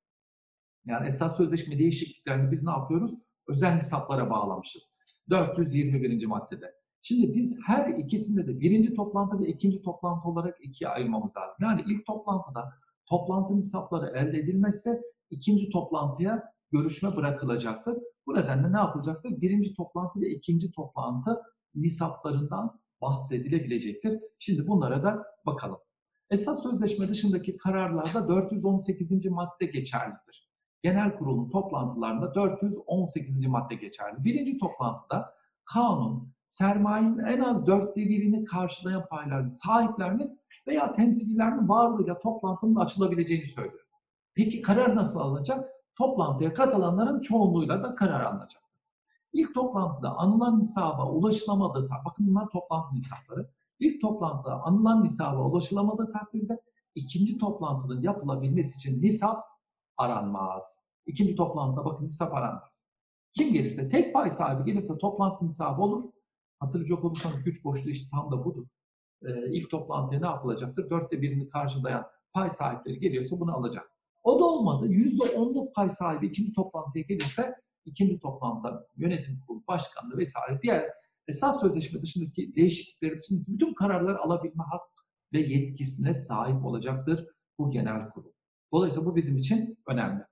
S1: Yani esas sözleşme değişikliklerini biz ne yapıyoruz? Özel hesaplara bağlamışız. 421. maddede. Şimdi biz her ikisinde de birinci toplantı ve ikinci toplantı olarak ikiye ayırmamız lazım. Yani ilk toplantıda toplantı hesapları elde edilmezse ikinci toplantıya görüşme bırakılacaktır. Bu nedenle ne yapılacaktır? Birinci toplantı ve ikinci toplantı nisaplarından bahsedilebilecektir. Şimdi bunlara da bakalım. Esas sözleşme dışındaki kararlarda 418. madde geçerlidir. Genel kurulun toplantılarında 418. madde geçerli. Birinci toplantıda kanun sermayenin en az dörtte birini karşılayan payların sahiplerinin veya temsilcilerinin varlığıyla toplantının açılabileceğini söylüyor. Peki karar nasıl alınacak? Toplantıya katılanların çoğunluğuyla da karar alınacak. İlk toplantıda anılan nisaba ulaşılamadığı, bakın bunlar toplantı nisapları. İlk toplantıda anılan nisaba ulaşılamadığı takdirde ikinci toplantının yapılabilmesi için nisap aranmaz. İkinci toplantıda bakın nisap aranmaz. Kim gelirse, tek pay sahibi gelirse toplantı nisabı olur. Hatırlayacak olursanız güç boşluğu işte tam da budur. Ee, ilk toplantıya ne yapılacaktır? Dörtte birini karşılayan pay sahipleri geliyorsa bunu alacak. O da olmadı. Yüzde onluk pay sahibi ikinci toplantıya gelirse ikinci toplantıda yönetim kurulu başkanlığı vesaire diğer esas sözleşme dışındaki değişiklikleri dışındaki bütün kararlar alabilme hak ve yetkisine sahip olacaktır bu genel kurul. Dolayısıyla bu bizim için önemli.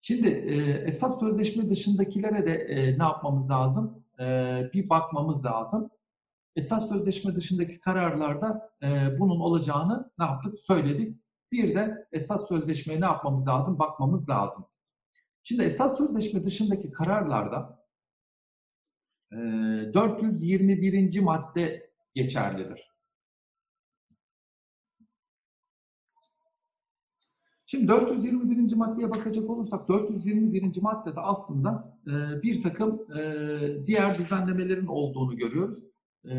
S1: Şimdi e, esas sözleşme dışındakilere de e, ne yapmamız lazım? E, bir bakmamız lazım. Esas sözleşme dışındaki kararlarda e, bunun olacağını ne yaptık? Söyledik. Bir de esas sözleşmeye ne yapmamız lazım? Bakmamız lazım. Şimdi esas sözleşme dışındaki kararlarda 421. madde geçerlidir. Şimdi 421. maddeye bakacak olursak 421. maddede aslında e, bir takım e, diğer düzenlemelerin olduğunu görüyoruz. E,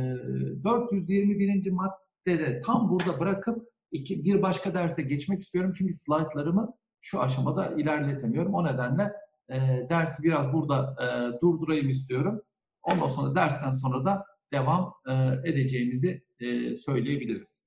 S1: 421. maddede tam burada bırakıp bir başka derse geçmek istiyorum çünkü slaytlarımı şu aşamada ilerletemiyorum. O nedenle e, dersi biraz burada e, durdurayım istiyorum. Ondan sonra dersten sonra da devam edeceğimizi söyleyebiliriz.